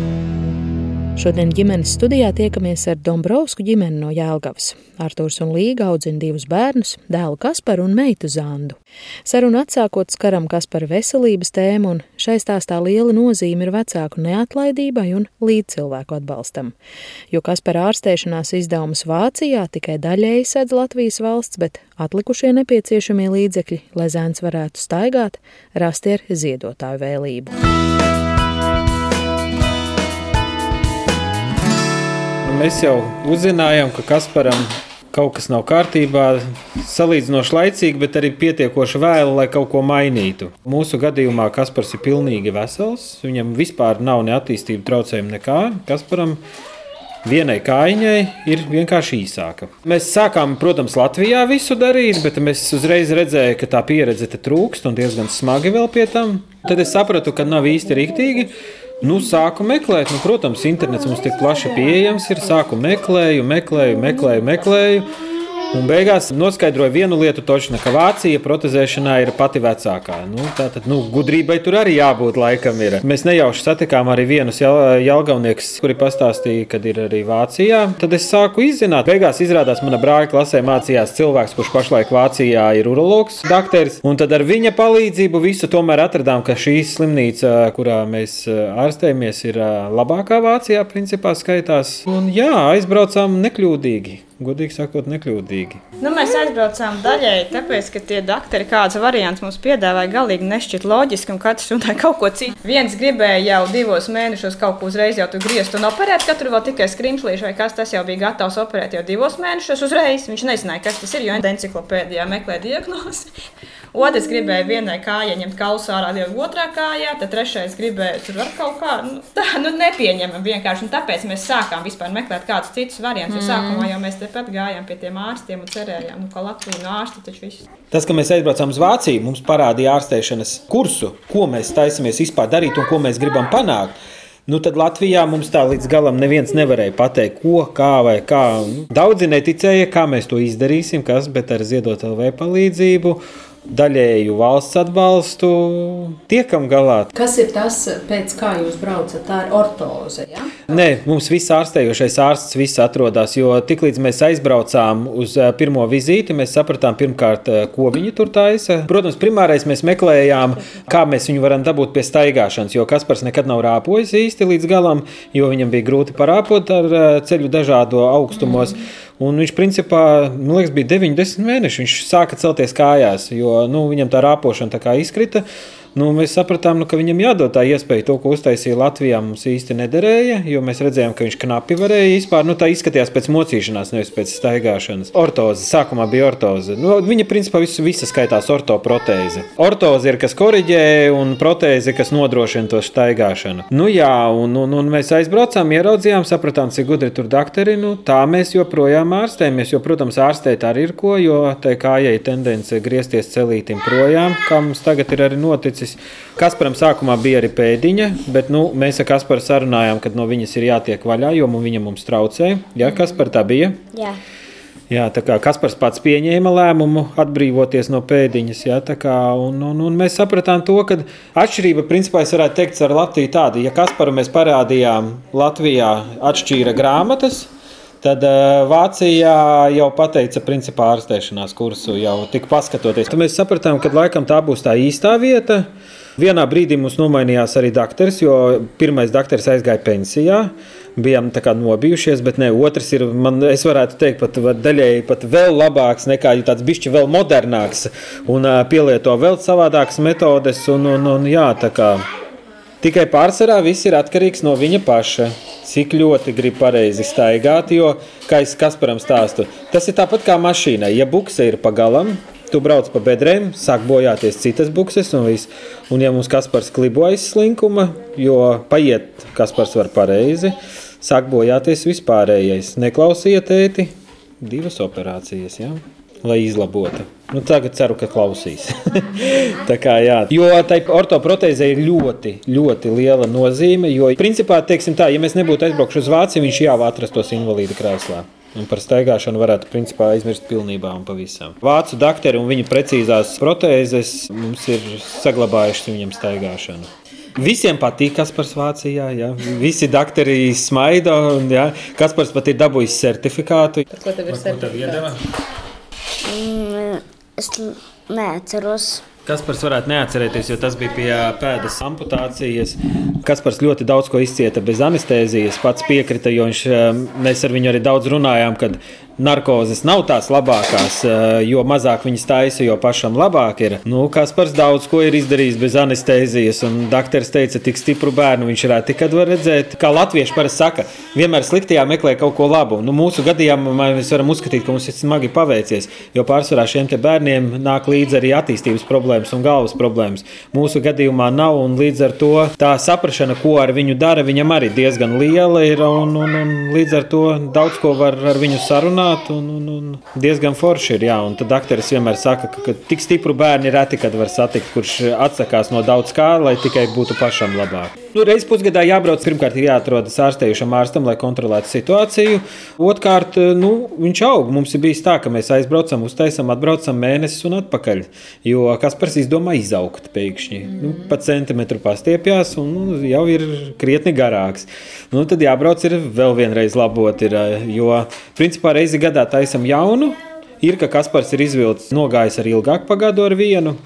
G: Šodien ģimenes studijā tiekamies ar Dombrovsku ģimeni no Jēlgavas. Artūrs un Līga audzina divus bērnus, dēlu Kasparu un meitu Zandu. Sarunu atsākot skaram Kaspara veselības tēmu, un šai stāstā liela nozīme ir vecāku neatlaidībai un līdzcilvēku atbalstam. Jo Kaspara ārstēšanās izdevumus Vācijā tikai daļēji sedz Latvijas valsts, bet atlikušie nepieciešamie līdzekļi, lai zēns varētu staigāt, rasti ar ziedotāju vēlību.
C: Mēs jau uzzinājām, ka Kasparam kaut kas nav kārtībā, salīdzinoši laicīgi, bet arī pietiekoši vēlu, lai kaut ko mainītu. Mūsu gadījumā Kaspars ir pilnīgi vesels. Viņam vispār nav ne attīstību traucējumu, nekā. Kasparam vienai kājiņai ir vienkārši īsāka. Mēs sākām, protams, Latvijā visu darīt, bet mēs uzreiz redzējām, ka tā pieredze trūkst un diezgan smagi vēl pie tam. Tad es sapratu, ka nav īsti rīktīgi. Nu, sāku meklēt, nu, protams, internets mums tik plaši pieejams ir. Sāku meklēju, meklēju, meklēju, meklēju. Un beigās noskaidroja vienu lietu, točna, ka Vācija protezēšanā ir pati vecākā. Nu, tā tad nu, gudrībai tur arī jābūt laikam. Ir. Mēs nejauši satikām arī vienus jēlgauniekus, kuri pastāstīja, kad ir arī Vācijā. Tad es sāku izzināt. Beigās izrādās, mana brāļa klasē mācījās cilvēks, kurš pašlaik Vācijā ir urologs, dakteris. Un tad ar viņa palīdzību visu tomēr atradām, ka šī slimnīca, kurā mēs ārstējamies, ir labākā Vācijā, principā skaitās. Un jā, aizbraucām nekļūdīgi godīgi sakot, nekļūdīgi.
E: Nu, mēs aizbraucām daļēji, tāpēc, ka tie doktori kāds variants mums piedāvāja, galīgi nešķiet loģiski, un katrs runāja kaut ko citu. Viens gribēja jau divos mēnešos kaut ko uzreiz jau griezt un operēt, katru vēl tikai skrimslīšu, vai kas tas jau bija gatavs operēt jau divos mēnešos uzreiz. Viņš nezināja, kas tas ir, jo enciklopēdijā meklē diagnozi. Otrs gribēja vienai kājai ņemt kausu ārā, jau otrā kājā, tad trešais gribēja tur ar kaut kā nu, tā, nu, nepieņemam vienkārši. Un tāpēc mēs sākām vispār meklēt kādus citus variantus. Mm. Jo sākumā jau mēs tepat gājām pie tiem ārstiem un cerējām, nu, ka Latvija no ārsta taču viss.
C: Tas, ka mēs aizbraucām uz Vāciju, mums parādīja ārstēšanas kursu, ko mēs taisamies vispār darīt un ko mēs gribam panākt. Nu, tad Latvijā mums tā līdz galam neviens nevarēja pateikt, ko, kā vai kā. Daudzi neticēja, kā mēs to izdarīsim, kas, bet ar ziedot LV palīdzību daļēju valsts atbalstu, tiekam galā.
B: Kas ir tas, pēc kā jūs braucat? Tā ir ortoze. Ja?
C: Nē, mums viss ārstējošais ārsts viss atrodas, jo tiklīdz mēs aizbraucām uz pirmo vizīti, mēs sapratām pirmkārt, ko viņi tur taisa. Protams, primārais mēs meklējām, kā mēs viņu varam dabūt pie staigāšanas, jo Kaspars nekad nav rāpojis īsti līdz galam, jo viņam bija grūti parāpot ar ceļu dažādo augstumos. Mm. Un viņš principā, man liekas, bija 90 mēneši. Viņš sāka celties kājās, jo nu, viņam tā rāpošana tā izkrita. Nu, mēs sapratām, nu, ka viņam jādod tā iespēja. To, ko uztaisīja Latvijā, mums īsti nederēja, jo mēs redzējām, ka viņš knapi varēja vispār. Nu, tā izskatījās pēc mocīšanās, nevis pēc staigāšanas. Ortoze, sākumā bija ortoze. Nu, viņa principā visu, visa skaitās ortoprotēze. Ortoze ir kas korģē, un protēze, kas nodrošina to staigāšanu. Nu, jā, un, un, un mēs aizbraucām, ieraudzījām, sapratām, cik gudri tur dakteri. Nu, tā mēs joprojām ārstējamies, jo, protams, ārstēt arī ir ko, jo tai kājai tendence griezties celītim projām, kā mums tagad ir arī noticis noticis. Kasparam sākumā bija arī pēdiņa, bet nu, mēs ar Kasparu sarunājām, ka no viņas ir jātiek vaļā, jo viņa mums traucē. Jā, Kaspar, tā bija?
F: Jā.
C: Jā, tā kā Kaspars pats pieņēma lēmumu atbrīvoties no pēdiņas, jā, kā, un, un, un mēs sapratām to, ka atšķirība, principā, es varētu teikt, ar Latviju tāda, ja Kasparu mēs parādījām Latvijā atšķīra grāmatas, Tad uh, Vācijā jau pateica, principā ārstēšanās kursu jau tik paskatoties. Tad mēs sapratām, ka laikam tā būs tā īstā vieta. Vienā brīdī mums nomainījās arī doktors, jo pirmais doktors aizgāja pensijā. Bijām tā kā nobijušies, bet ne, otrs ir, man, es varētu teikt, pat daļēji pat vēl labāks nekā tāds bišķi vēl modernāks un uh, pielieto vēl savādākas metodes un, un, un jā, tā kā tikai pārsvarā viss ir atkarīgs no viņa paša cik ļoti grib pareizi staigāt. Jo, kā es Kasparam stāstu, tas ir tāpat kā mašīnai. Ja bukse ir pa galam, tu brauc pa bedrēm, sāk bojāties citas bukses un viss. Un ja mums Kaspars klibo aiz slinkuma, jo paiet Kaspars var pareizi, sāk bojāties vispārējais. Neklausījiet tēti, divas operācijas, jā, lai izlabotu. Nu, tagad ceru, ka klausīs. tā kā, jā. jo tai ortoprotēzē ir ļoti, ļoti liela nozīme. Jo, principā, teiksim tā, ja mēs nebūtu aizbraukuši uz Vāciju, viņš jau atrastos invalīdu krēslā. Un par staigāšanu varētu principā, aizmirst pilnībā un pavisam. Vācu doktori un viņa precīzās protēzes mums ir saglabājušas viņam staigāšanu. Visiem patīk, kas par Vācijā. Ja? Visi doktori smaida. Ja? Kaspars pat ir dabūjis certifikātu.
B: Ko tev ir certifikāts?
F: Es neatceros.
C: Kaspars varētu neatcerēties, jo tas bija pie pēdas amputācijas. Kaspars ļoti daudz ko izcieta bez anestēzijas. Pats piekrita, jo viņš, mēs ar viņu arī daudz runājām, kad narkozes nav tās labākās, eh, jo mazāk viņas taisa, jo pašam labāk ir. Nu, Kaspars daudz ko ir izdarījis bez anestēzijas, un doktors teica, tik stipru bērnu viņš reti kad var redzēt. Kā latvieši parasti saka, vienmēr sliktajā meklē kaut ko labu. Nu, mūsu gadījumā mēs varam uzskatīt, ka mums ir smagi paveicies, jo pārsvarā šiem bērniem nāk līdzi arī attīstības problēmas un galvas problēmas. Mūsu gadījumā nav, un līdz ar to tā saprašana, ko ar viņu dara, viņam arī diezgan liela ir, un, un, un līdz ar to daudz ko var ar viņu sarunāt runāt, un, un, un diezgan forši ir. Jā, un tad akteris vienmēr saka, ka, ka tik stipru bērnu ir reti, kad var satikt, kurš atsakās no daudz kā, lai tikai būtu pašam labāk. Nu, Reizes pusgadā jābrauc, pirmkārt, ir jāatrodas ārstējušam ārstam, lai kontrolētu situāciju. Otrkārt, nu, viņš aug. Mums ir bijis tā, ka mēs aizbraucam, uztaisām, atbraucam mēnesis un atpakaļ. Jo Kaspars izdomā izaugt pēkšņi. Mm. Nu, pa centimetru pastiepjās un nu, jau ir krietni garāks. Nu, tad jābrauc ir vēl vienreiz labot, ir, jo principā reizi reizi gadā taisam jaunu. Ir, ka Kaspars ir izvilcis, nogājis ar ilgāku pagādu ar vienu.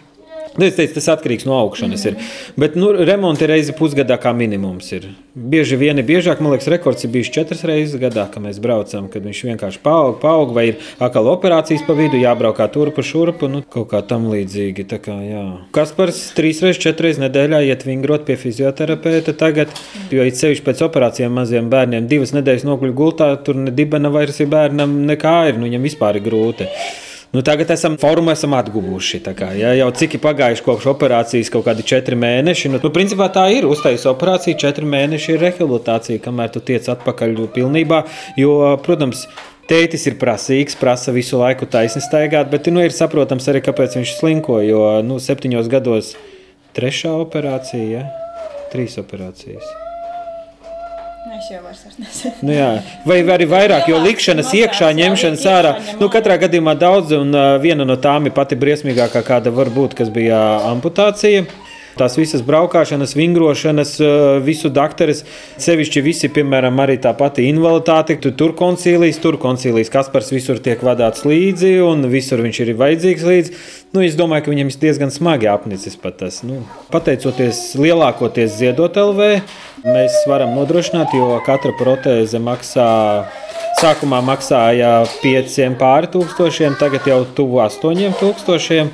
C: Nu, es teicu, tas atkarīgs no augšanas. Mm. Ir. Bet nu, remonti reizi pusgadā kā minimums ir. Bieži vien ir biežāk, man liekas, rekords ir bijis četras reizes gadā, kad mēs braucam, kad viņš vienkārši paaug, paaug vai ir atkal operācijas pa vidu, jābrauk turpu šurpu, nu, kaut kā tam līdzīgi. Kā, jā. Kaspars trīs reizes, četras reizes nedēļā iet vingrot pie fizioterapeita tagad, jo it sevišķi pēc operācijām maziem bērniem divas nedēļas noguļ gultā, tur ne dibena vairs ir bērnam nekā ir, nu, viņam vispār ir grūti. Nu, tagad esam formu esam atguvuši. Kā, ja, jau cik ir pagājuši kopš operācijas, kaut kādi četri mēneši. Nu, nu, principā tā ir. Uztaisīta operācija, četri mēneši ir rehabilitācija, kamēr tu tiec atpakaļ pilnībā. Jo, protams, Tētis ir prasīgs, prasa visu laiku taisni staigāt, bet nu, ir saprotams arī, kāpēc viņš slinko. Jo nu, septiņos gados trešā operācija, ja? trīs operācijas.
E: Es jau vairs nezinu.
C: Nu, jā. Vai arī vairāk, jo likšanas iekšā, ņemšanas ārā. Nu, katrā gadījumā daudz, un viena no tām ir pati briesmīgākā, kāda var būt, kas bija amputācija. Tās visas braukšanas, vingrošanas, visu dakteris, sevišķi visi, piemēram, arī tā pati invaliditāte. Tu tur koncīlijas, tur koncīlijas. Kaspars visur tiek vadāts līdzi, un visur viņš ir vajadzīgs līdzi. Nu, es domāju, ka viņam ir diezgan smagi apnicis pat tas. Nu, pateicoties lielākoties ziedot LV, mēs varam nodrošināt, jo katra protēze maksā. Sākumā maksāja 5 pāri tūkstošiem, tagad jau tuvu 8 tūkstošiem.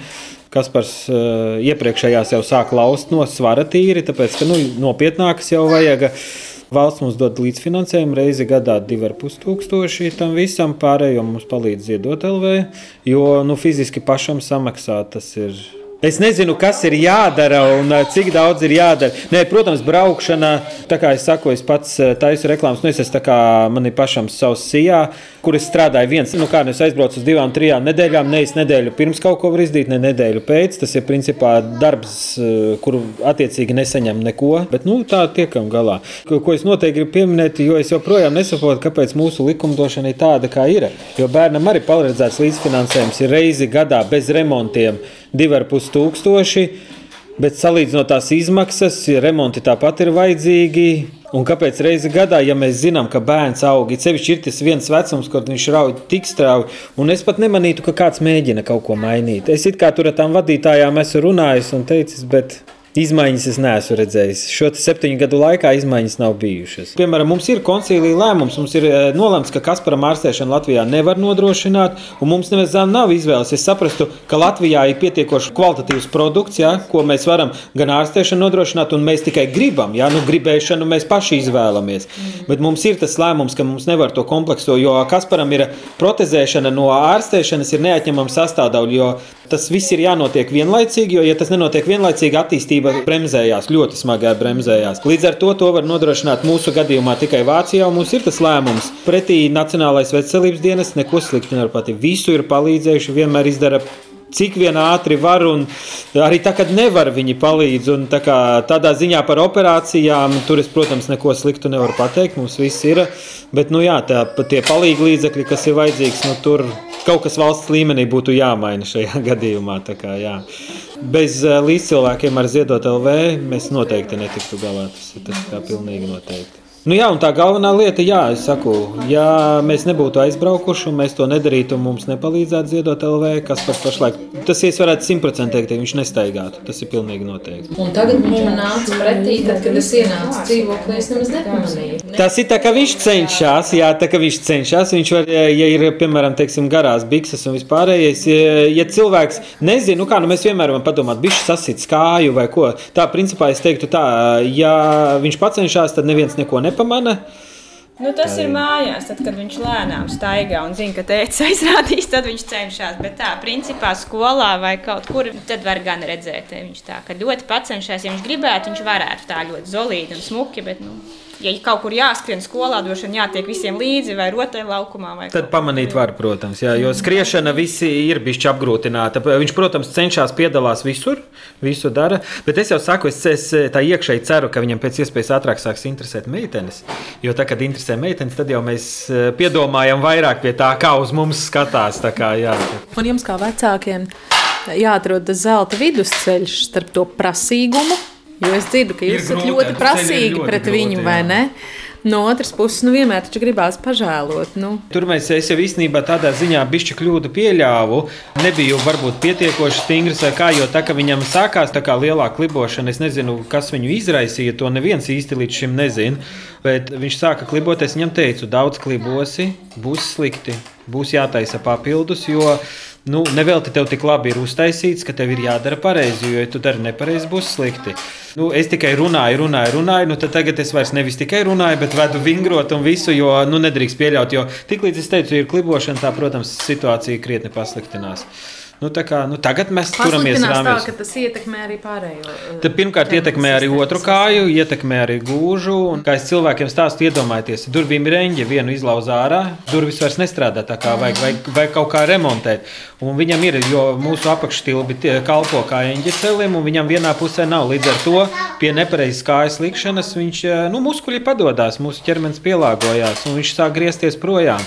C: Kaspars uh, iepriekšējās jau sāk laust no svara tīri, tāpēc ka nu, nopietnākas jau vajag. Valsts mums dod līdzfinansējumu reizi gadā 2,5 tūkstoši tam visam, pārējo mums palīdz ziedot LV, jo nu, fiziski pašam samaksāt tas ir Es nezinu, kas ir jādara un cik daudz ir jādara. Nē, protams, braukšana, tā kā es saku, es pats taisu reklāmas. Nu, es esmu kā man ir pašam savs sijā, kur es strādāju viens. Nu, kā nu es aizbraucu uz divām, trijām nedēļām, nevis nedēļu pirms kaut ko var izdarīt, ne nedēļu pēc. Tas ir principā darbs, kuru attiecīgi nesaņem neko. Bet nu, tā tiekam galā. Ko, ko es noteikti gribu pieminēt, jo es joprojām nesaprotu, kāpēc mūsu likumdošana ir tāda, kā ir. Jo bērnam arī paredzēts līdzfinansējums ir reizi gadā bez remontiem 2,5 tūkstoši. Bet salīdzinot tās izmaksas, remonti tāpat ir vajadzīgi. Un kāpēc reizi gadā, ja mēs zinām, ka bērns aug, ir sevišķi ir tas viens vecums, kad viņš rauj tik strauji, un es pat nemanītu, ka kāds mēģina kaut ko mainīt. Es it kā tur ar tām vadītājām esmu runājis un teicis, bet Izmaiņas es neesmu redzējis. Šo septiņu gadu laikā izmaiņas nav bijušas. Piemēram, mums ir koncīlija lēmums, mums ir eh, nolēmts, ka Kasparam ārstēšanu Latvijā nevar nodrošināt, un mums nemaz nav izvēles. Es saprastu, ka Latvijā ir pietiekoši kvalitatīvs produkts, ja, ko mēs varam gan ārstēšanu nodrošināt, un mēs tikai gribam. Ja, nu, gribēšanu mēs paši izvēlamies. Mm. Bet mums ir tas lēmums, ka mums nevar to komplekso, jo Kasparam ir protezēšana no ārstēšanas ir neatņemama sastāvdaļa, jo tas viss ir jānotiek vienlaicīgi, jo, ja tas nenotiek vienlaicīgi, attīstība attīstība bremzējās, ļoti smagā bremzējās. Līdz ar to to var nodrošināt mūsu gadījumā tikai Vācijā, un mums ir tas lēmums. Pretī Nacionālais veselības dienas neko slikti nevar pateikt. Visu ir palīdzējuši, vienmēr izdara cik vien ātri var, un arī tā, kad nevar, viņi palīdz. Tā kā, tādā ziņā par operācijām, tur es, protams, neko sliktu nevaru pateikt. Mums viss ir. Bet, nu, jā, tā, tie palīgi līdzekļi, kas ir vajadzīgs, nu, tur kaut kas valsts līmenī būtu jāmaina šajā gadījumā. Kā, jā. Bez uh, līdzcilvēkiem ar Ziedot LV mēs noteikti netiktu galā. Tas ir tas kā pilnīgi noteikti. Nu, jā, un tā galvenā lieta, jā, es saku, ja mēs nebūtu aizbraukuši un mēs to nedarītu, un mums nepalīdzētu ziedot LV, kas pat pašlaik, tas es varētu simtprocentīgi teikt, viņš nestaigātu. Tas ir pilnīgi noteikti.
B: Un tagad viņš man nāca pretī, tad, kad es ienācu dzīvoklī, es nemaz nepamanīju.
C: Tas ir tā, ka viņš cenšas, jā, tā kā viņš cenšas, viņš var, ja ir, piemēram, teiksim, garās bikses un vispārējais, ja cilvēks nezina, nu kā, nu mēs vienmēr varam padomāt, bišķi sasit skāju vai ko. Tā, principā es teiktu tā, ja viņš pacenšas, tad neviens neko nepārāk nepamana.
E: Nu, tas ir mājās, tad, kad viņš lēnām staigā un zina, ka tēvs aizrādīs, tad viņš cenšas. Bet tā, principā, skolā vai kaut kur, tad var gan redzēt, viņš tā, ļoti pacenšas. Ja viņš gribētu, viņš varētu tā ļoti zolīti un smuki. Bet, nu, ja kaut kur jāskrien skolā, droši vien jātiek visiem līdzi vai rotaļlaukumā. Vai
C: Tad pamanīt var, protams, jā, jo skriešana visi ir bišķi apgrūtināta. Viņš, protams, cenšas piedalās visur, visu dara, bet es jau saku, es, es tā iekšēji ceru, ka viņam pēc iespējas ātrāk sāks interesēt meitenes, jo tā, kad interesē meitenes, tad jau mēs eh, piedomājam vairāk pie tā, kā uz mums skatās. Kā, jā.
B: Un jums kā vecākiem jāatrod zelta vidusceļš starp to prasīgumu Jo es dzirdu, ka jūs esat ļoti prasīgi ļoti pret grūti, viņu, jā. vai ne? No otras puses, nu, vienmēr taču gribās pažēlot. Nu.
C: Tur mēs es jau īstenībā tādā ziņā bišķi kļūdu pieļāvu. Nebiju varbūt pietiekoši stingrs, kā, jo tā kā viņam sākās tā kā lielā klibošana, es nezinu, kas viņu izraisīja. To neviens īsti līdz šim nezina. Bet viņš sāka klibot, es viņam teicu, daudz klibosi, būs slikti, būs jātaisa papildus, jo nu, nevelti tev tik labi ir uztaisīts, ka tev ir jādara pareizi, jo, ja tu dari nepareizi, būs slikti. Nu, es tikai runāju, runāju, runāju, nu tad tagad es vairs nevis tikai runāju, bet vedu vingrot un visu, jo nu, nedrīkst pieļaut, jo tiklīdz es teicu, ir klibošana, tā, protams, situācija krietni pasliktinās. Nu, kā, nu, tagad mēs turamies
B: rāmjos. Tā, ka tas ietekmē arī pārējo.
C: Tad pirmkārt ietekmē arī otru kāju, ietekmē arī gūžu. Un, kā es cilvēkiem stāstu, iedomājieties, durvīm ir reņģi, vienu izlauza ārā, durvis vairs nestrādā tā kā vajag, vai, vai kaut kā remontēt. Un viņam ir, jo mūsu apakšstilbi kalpo kā eņģeļiem, un viņam vienā pusē nav. Līdz ar to pie nepareizas kājas likšanas viņš, nu, muskuļi padodas, mūsu ķermenis pielāgojās, un viņš sāk griezties projām.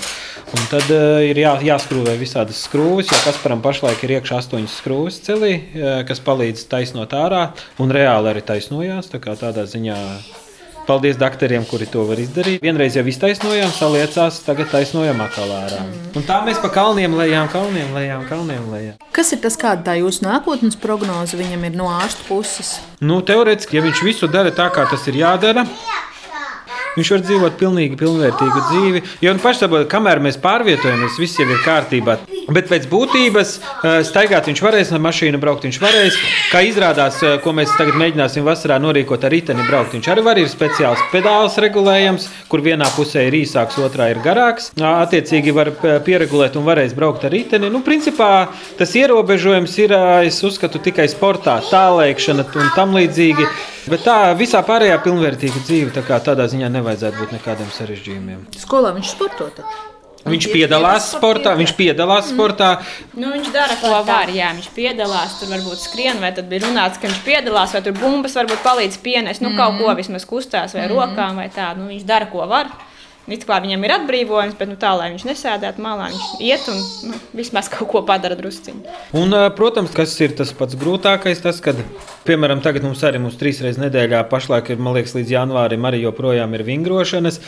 C: Un tad uh, ir jā, jāskrūvē visādas skrūves, jo Kasparam pašlaik ir iekšā astoņas skrūves celī, uh, kas palīdz taisnot ārā, un reāli arī taisnojās. Tā tādā ziņā Paldies doktoriem, kuri to var izdarīt. Vienreiz jau iztaisnojām, saliecās, tagad taisnojam atkal ārā. Un tā mēs pa kalniem lejām, kalniem lejām, kalniem lejām.
B: Kas ir tas, kāda tā jūsu nākotnes prognoze viņam ir no ārsta puses?
C: Nu, teorētiski, ja viņš visu dara tā, kā tas ir jādara, Viņš var dzīvot pilnīgi pilnvērtīgu dzīvi. Jo nu, pašsaprot, kamēr mēs pārvietojamies, viss jau ir kārtībā. Bet pēc būtības eh, staigāt viņš varēs, ar mašīnu braukt viņš varēs. Kā izrādās, eh, ko mēs tagad mēģināsim vasarā norīkot ar riteni braukt, viņš arī var. Ir speciāls pedāls regulējams, kur vienā pusē ir īsāks, otrā ir garāks. Attiecīgi var eh, pieregulēt un varēs braukt ar riteni. Nu, principā tas ierobežojums ir, es uzskatu, tikai sportā, tālēkšana un tam līdzīgi. Bet tā visā pārējā pilnvērtīga dzīve, tā kā tādā ziņā nevajadzētu būt nekādiem sarežģījumiem.
B: Skolā viņš sportot.
C: Viņš piedalās sportā, viņš piedalās mm. sportā.
E: Nu, viņš dara, ko var. Jā, viņš piedalās. Tur varbūt skrien, vai tad bija runāts, ka viņš piedalās, vai tur bumbas varbūt palīdz pienest. Nu, mm. kaut ko vismaz kustās vai mm. rokām vai tā. Nu, viņš dara, ko var. It kā viņam ir atbrīvojums, bet nu, tā, lai viņš nesēdētu malā, viņš iet un nu, vismaz kaut ko padara drusciņā.
C: Un, protams, kas ir tas pats grūtākais, tas, kad, piemēram, tagad mums arī mums trīs reizes nedēļā, pašlaik ir, man liekas, līdz janvārim arī joprojām ir vingrošanas.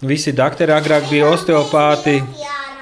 C: Visi doktori agrāk bija osteopāti.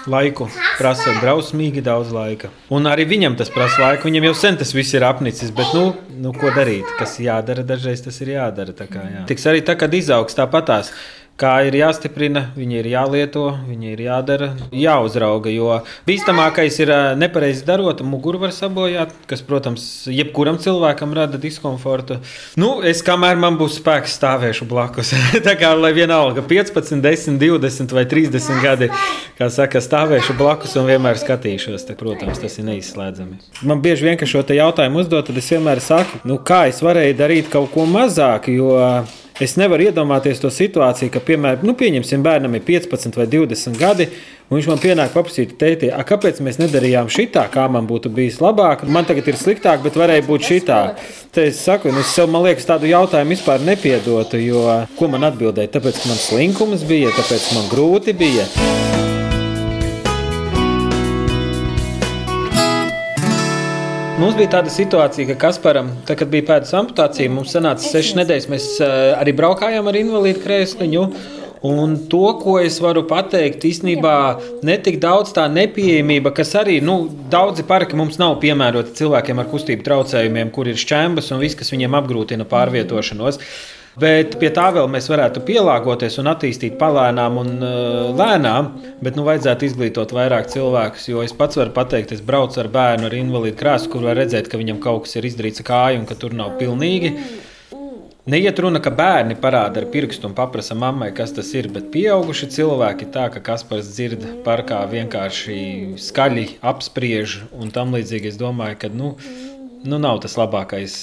C: Laiku prasa drausmīgi daudz laika. Un arī viņam tas prasa laiku. Viņam jau sen tas viss ir apnicis. Bet, nu, nu ko darīt? Kas jādara, dažreiz tas ir jādara. Tā kā, jā. Tiks arī tā, kad izaugs tāpatās kā ir jāstiprina, viņi ir jālieto, viņi ir jādara, jāuzrauga. Jo bīstamākais ir nepareizi darot, muguru var sabojāt, kas, protams, jebkuram cilvēkam rada diskomfortu. Nu, es kamēr man būs spēks, stāvēšu blakus. Tā kā lai vienalga 15, 10, 20 vai 30 gadi, kā saka, stāvēšu blakus un vienmēr skatīšos. Tā, protams, tas ir neizslēdzami. Man bieži vien, ka šo jautājumu uzdod, tad es vienmēr saku, nu, kā es varēju darīt kaut ko mazāk, jo Es nevaru iedomāties to situāciju, ka, piemēram, nu, pieņemsim, bērnam ir 15 vai 20 gadi, un viņš man pienāk paprasīt, tēti, kāpēc mēs nedarījām šitā, kā man būtu bijis labāk. Man tagad ir sliktāk, bet varēja būt šitā. Te es saku, nu, es sev, man liekas, tādu jautājumu vispār nepiedotu, jo ko man atbildēja? Tāpēc, ka man slinkums bija, tāpēc, man grūti bija. Mums bija tāda situācija, ka Kasparam, tā, kad bija pēdas amputācija, mums sanāca sešas nedēļas. Mēs uh, arī braukājām ar invalīdu krēsliņu. Un to, ko es varu pateikt, īstenībā ne tik daudz tā nepieejamība, kas arī nu, daudzi parki mums nav piemēroti cilvēkiem ar kustību traucējumiem, kur ir šķembas un viss, kas viņiem apgrūtina pārvietošanos. Mm. Bet pie tā vēl mēs varētu pielāgoties un attīstīt palēnām un uh, lēnām. Bet nu, vajadzētu izglītot vairāk cilvēkus. Jo es pats varu pateikt, es braucu ar bērnu ar invalīdu krāsu, kur var redzēt, ka viņam kaut kas ir izdarīts ar kāju un ka tur nav pilnīgi. Neiet runa, ka bērni parāda ar pirkstu un prasa mammai, kas tas ir, bet pieauguši cilvēki tā, ka Kaspars dzird parkā vienkārši skaļi apspriež un tam līdzīgi. Es domāju, ka nu, nu, nav tas labākais,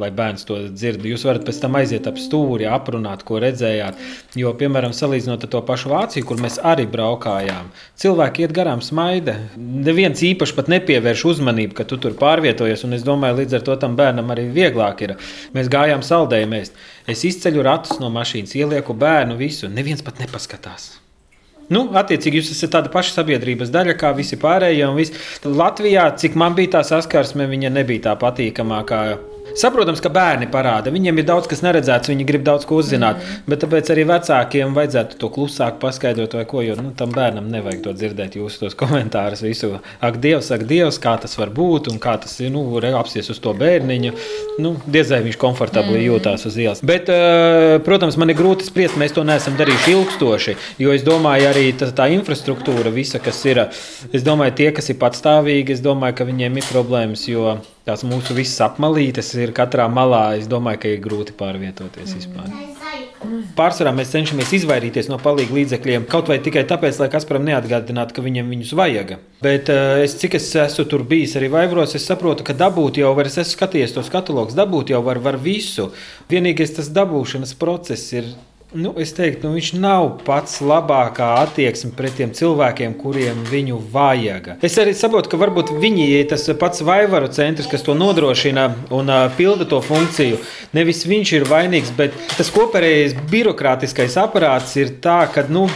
C: lai bērns to dzird. Jūs varat pēc tam aiziet ap stūri, aprunāt, ko redzējāt. Jo, piemēram, salīdzinot ar to pašu Vāciju, kur mēs arī braukājām, cilvēki iet garām smaida. Neviens īpaši pat nepievērš uzmanību, ka tu tur pārvietojies. Un es domāju, līdz ar to tam bērnam arī vieglāk ir. Mēs gājām saldējumies. Es izceļu ratus no mašīnas, ielieku bērnu visu. Neviens pat nepaskatās. Nu, attiecīgi, jūs esat tāda paša sabiedrības daļa kā visi pārējie. Latvijā, cik man bija tā saskarsme, viņa nebija tā patīkamākā Saprotams, ka bērni parāda. Viņiem ir daudz kas neredzēts, viņi grib daudz ko uzzināt. Mm. Bet tāpēc arī vecākiem vajadzētu to klusāk paskaidrot, vai ko. Jo nu, tam bērnam nevajag to dzirdēt, jūsu tos komentārus. Visu, ak, Dievs, ak, Dievs, kā tas var būt un kā tas ir. Nu, apsies uz to bērniņu. Nu, Diezai viņš komfortabli mm. jūtās uz ielas. Bet, uh, protams, man ir grūti spriest, mēs to neesam darījuši ilgstoši. Jo es domāju, arī tā, tā infrastruktūra, visa, kas ir, es domāju, tie, kas ir patstāvīgi, es domāju, ka viņiem ir problēmas. Jo tās mūsu visas apmalītes ir katrā malā. Es domāju, ka ir grūti pārvietoties vispār. Pārsvarā mēs cenšamies izvairīties no palīdzības līdzekļiem, kaut vai tikai tāpēc, lai Kasparam neatgādinātu, ka viņam viņus vajag. Bet eh, es, cik es esmu tur bijis arī Vaivros, es saprotu, ka dabūt jau var, es esmu skatījies tos katalogus, dabūt jau var, var visu. Vienīgais tas dabūšanas process ir Nu, es teiktu, nu, viņš nav pats labākā attieksme pret tiem cilvēkiem, kuriem viņu vajag. Es arī saprotu, ka varbūt viņi ir tas pats vaivaru centrs, kas to nodrošina un uh, pilda to funkciju. Nevis viņš ir vainīgs, bet tas kopējais birokrātiskais aparāts ir tā, ka. Nu,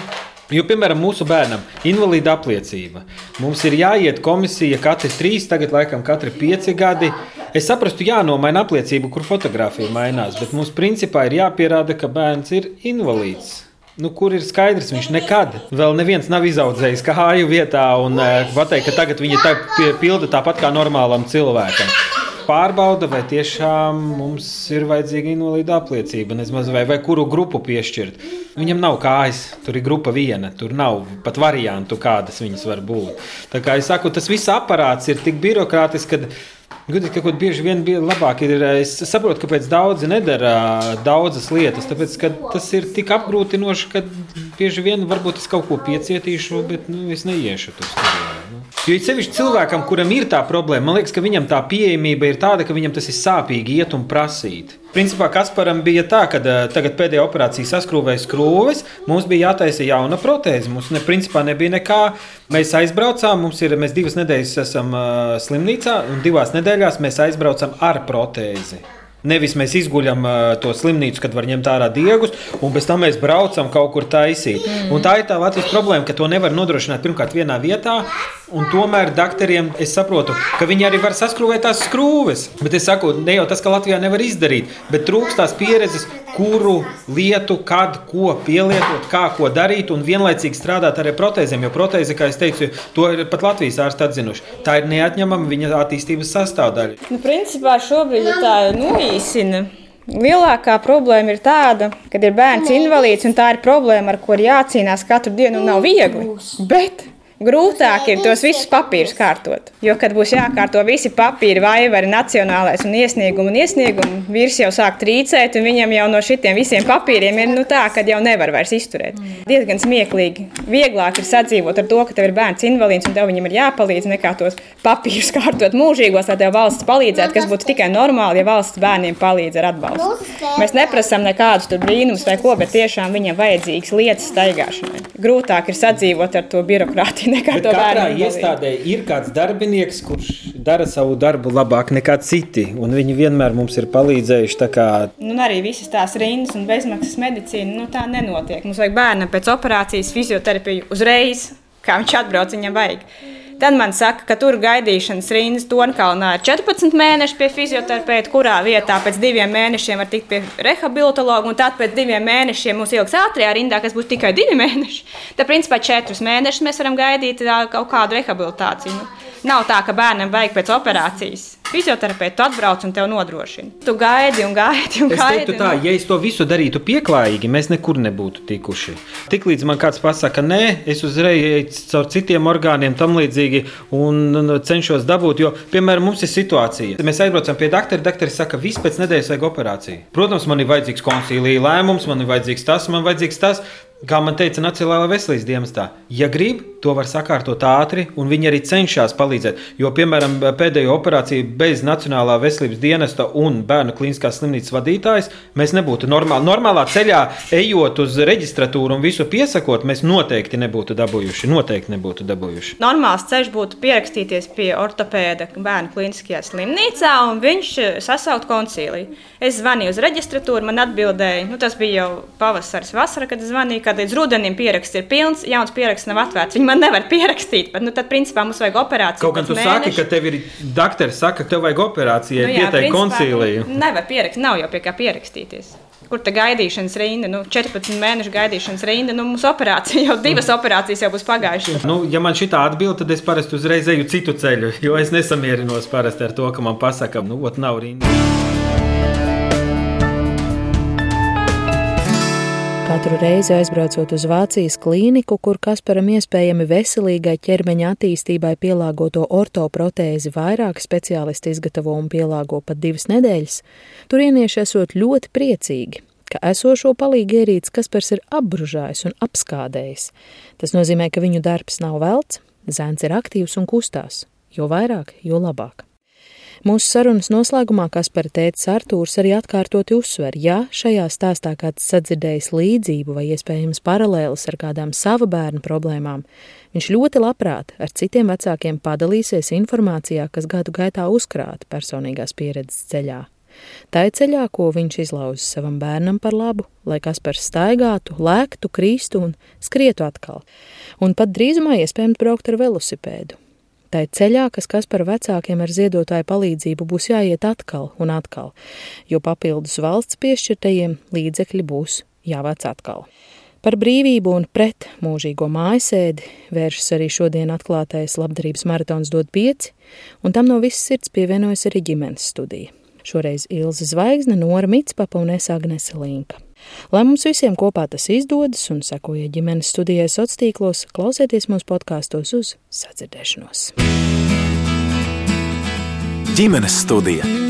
C: Jo, piemēram, mūsu bērnam ir invalīda apliecība. Mums ir jāiet komisija katri trīs, tagad laikam katri pieci gadi. Es saprotu, jānomaina apliecība, kur fotografija mainās, bet mums principā ir jāpierāda, ka bērns ir invalīds. Nu, kur ir skaidrs, viņš nekad vēl neviens nav izaudzējis kāju vietā un uh, pateikt, ka tagad viņa tā pilda tāpat kā normālam cilvēkam pārbauda, vai tiešām mums ir vajadzīga invalīda apliecība, nezinu, vai, vai kuru grupu piešķirt. Viņam nav kājas, tur ir grupa viena, tur nav pat variantu, kādas viņas var būt. Tā kā es saku, tas viss aparāts ir tik birokrātisks, ka Gudīgi, ka bieži vien bija labāk ir. Es saprotu, kāpēc daudzi nedara daudzas lietas. Tāpēc, tas ir tik apgrūtinoši, ka bieži vien varbūt es kaut ko piecietīšu, bet nu, es neiešu tur studijā. Jo ir sevišķi cilvēkam, kuram ir tā problēma, man liekas, ka viņam tā pieejamība ir tāda, ka viņam tas ir sāpīgi iet un prasīt. Principā Kasparam bija tā, ka tagad pēdējā operācija saskrūvēja skrūves, mums bija jātaisa jauna protēze. Mums ne, principā nebija nekā. Mēs aizbraucām, mums ir, mēs divas nedēļas esam uh, slimnīcā, un divās nedēļās mēs aizbraucam ar protēzi. Nevis mēs izguļam uh, to slimnīcu, kad var ņemt ārā diegus, un pēc tam mēs braucam kaut kur taisīt. Mm. Un tā ir tā Latvijas problēma, ka to nevar nodrošināt pirmkārt vienā vietā, un tomēr doktoriem es saprotu, ka viņi arī var saskrūvēt tās skrūves. Bet es saku, ne jau tas, ka Latvijā nevar izdarīt, bet trūkst tās pieredzes, kuru lietu, kad, ko pielietot, kā ko darīt, un vienlaicīgi strādāt ar protēzēm. Jo protēze, kā jau teicu, to ir pat Latvijas ārsti atzinuši. Tā ir neatņemama viņa attīstības sastāvdaļa.
E: Nu, principā šobrīd ir tā noīsina. Lielākā problēma ir tāda, ka ir bērns invalīds, un tā ir problēma, ar ko ir jācīnās katru dienu, un nav viegli. Bet Grūtāk ir tos visus papīrus kārtot. Jo, kad būs jākārto visi papīri, vai arī nacionālais un iesniegumi, un iesniegumi, vīrs jau sāk trīcēt, un viņam jau no šitiem visiem papīriem ir nu, tā, ka jau nevar vairs izturēt. Mm. Diezgan smieklīgi. Vieglāk ir sadzīvot ar to, ka tev ir bērns invalīds un tev viņam ir jāpalīdz, nekā tos papīrus kārtot mūžīgos, lai tev valsts palīdzētu, kas būtu tikai normāli, ja valsts bērniem palīdz ar atbalstu. Mēs neprasām nekādus brīnumus vai ko, bet tiešām viņam vajadzīgas lietas staigāšanai. Grūtāk ir sadzīvot ar to birokrātiju nekā Bet to
C: katrā iestādē ir kāds darbinieks, kurš dara savu darbu labāk nekā citi. Viņi vienmēr mums ir palīdzējuši. Kā...
E: Nu, arī visas tās rindas un bezmaksas medicīna nu, tā nenotiek. Mums vajag bērnam pēc operācijas fizioterapiju uzreiz, kā viņš atbrauc, viņam vajag. Tad man saka, ka tur gaidīšanas rindas Donkalnā ir 14 mēneši pie fizioterapeita, kurā vietā pēc diviem mēnešiem var tikt pie rehabilitologa, un tad pēc diviem mēnešiem mums ilgs ātrajā rindā, kas būs tikai divi mēneši. Tad, principā, četrus mēnešus mēs varam gaidīt kaut kādu rehabilitāciju. Nu, nav tā, ka bērnam vajag pēc operācijas Fizioterapeits atbrauc un te nodrošina. Tu gaidi un gaidi. Un
C: es
E: gaidi
C: teiktu, tā, ja es to visu darītu pieklājīgi, mēs nekur nebūtu tikuši. Tiklīdz man kāds pasakā, nē, es uzreiz eju caur citiem orgāniem, tam līdzīgi, un cenšos dabūt. Jo, piemēram, mums ir situācija, mēs aizbraucam pie doktora. Doktori saka, ka viss pēc nedēļas vajag operāciju. Protams, man ir vajadzīgs koncīlija lēmums, man ir vajadzīgs tas, man ir vajadzīgs tas. Kā man teica Nacionālajā veselības dienestā, ja grib, to var sakārtot ātri, un viņi arī cenšas palīdzēt. Jo, piemēram, pēdējo operāciju bez Nacionālā veselības dienesta un bērnu klīniskās slimnīcas vadītājas mēs nebūtu normāli. Normālā ceļā ejot uz reģistratūru un visu piesakot, mēs noteikti nebūtu dabūjuši. Noteikti nebūtu dabūjuši.
E: Normāls ceļš būtu pierakstīties pie ortopēda bērnu klīniskajā slimnīcā, un viņš sasaukt koncīliju. Es zvanīju uz reģistratūru, man atbildēja, nu, tas bija jau pavasaris, vasara, kad zvanīju kad līdz rudenim pieraksts ir pilns, jauns pieraksts nav atvērts. Viņi man nevar pierakstīt, bet nu, tad, principā, mums vajag operāciju.
C: Kaut gan tu mēneša. saki, ka tev ir doktori, saka, ka tev vajag operāciju, nu, pieteikt koncīliju.
E: Nevar pierakstīt, nav jau pie kā pierakstīties. Kur tā gaidīšanas rinda, nu, 14 mēnešu gaidīšanas rinda, nu, mums operācija jau divas mm. operācijas jau būs pagājušas.
C: Nu, ja man šī atbild, tad es parasti uzreiz eju citu ceļu, jo es nesamierinos parasti ar to, ka man pasakā, nu, ot, nav rinda.
G: Katru reizi aizbraucot uz Vācijas klīniku, kur Kasparam iespējami veselīgai ķermeņa attīstībai pielāgoto ortoprotēzi vairāk speciālisti izgatavo un pielāgo pat divas nedēļas, turienieši esot ļoti priecīgi.
B: ka esošo palīgu ierīci Kaspars ir apbružājis un apskādējis. Tas nozīmē, ka viņu darbs nav velts, zēns ir aktīvs un kustās. Jo vairāk, jo labāk. Mūsu sarunas noslēgumā Kaspara tētis Artūrs arī atkārtoti uzsver, ja šajā stāstā kāds sadzirdējis līdzību vai iespējams paralēlis ar kādām sava bērna problēmām, viņš ļoti labprāt ar citiem vecākiem padalīsies informācijā, kas gadu gaitā uzkrāta personīgās pieredzes ceļā. Tā ir ceļā, ko viņš izlauza savam bērnam par labu, lai Kaspars staigātu, lēktu, kristu un skrietu atkal, un pat drīzumā iespējams braukt ar velosipēdu. Tai ceļā, kas Kaspara vecākiem ar ziedotāju palīdzību būs jāiet atkal un atkal, jo papildus valsts piešķirtajiem līdzekļi būs jāvāc atkal. Par brīvību un pret mūžīgo mājasēdi vēršas arī šodien atklātais labdarības maratons dod pieci, un tam no visas sirds pievienojas arī ģimenes studija. Šoreiz Ilza Zvaigzne, Nora Mitspapa un es Agnese Linka. Lai mums visiem kopā tas izdodas un sekojiet ģimenes studijai sociālos tīklos, klausieties mūsu podkāstos uz sadzirdēšanos. Ģimenes studija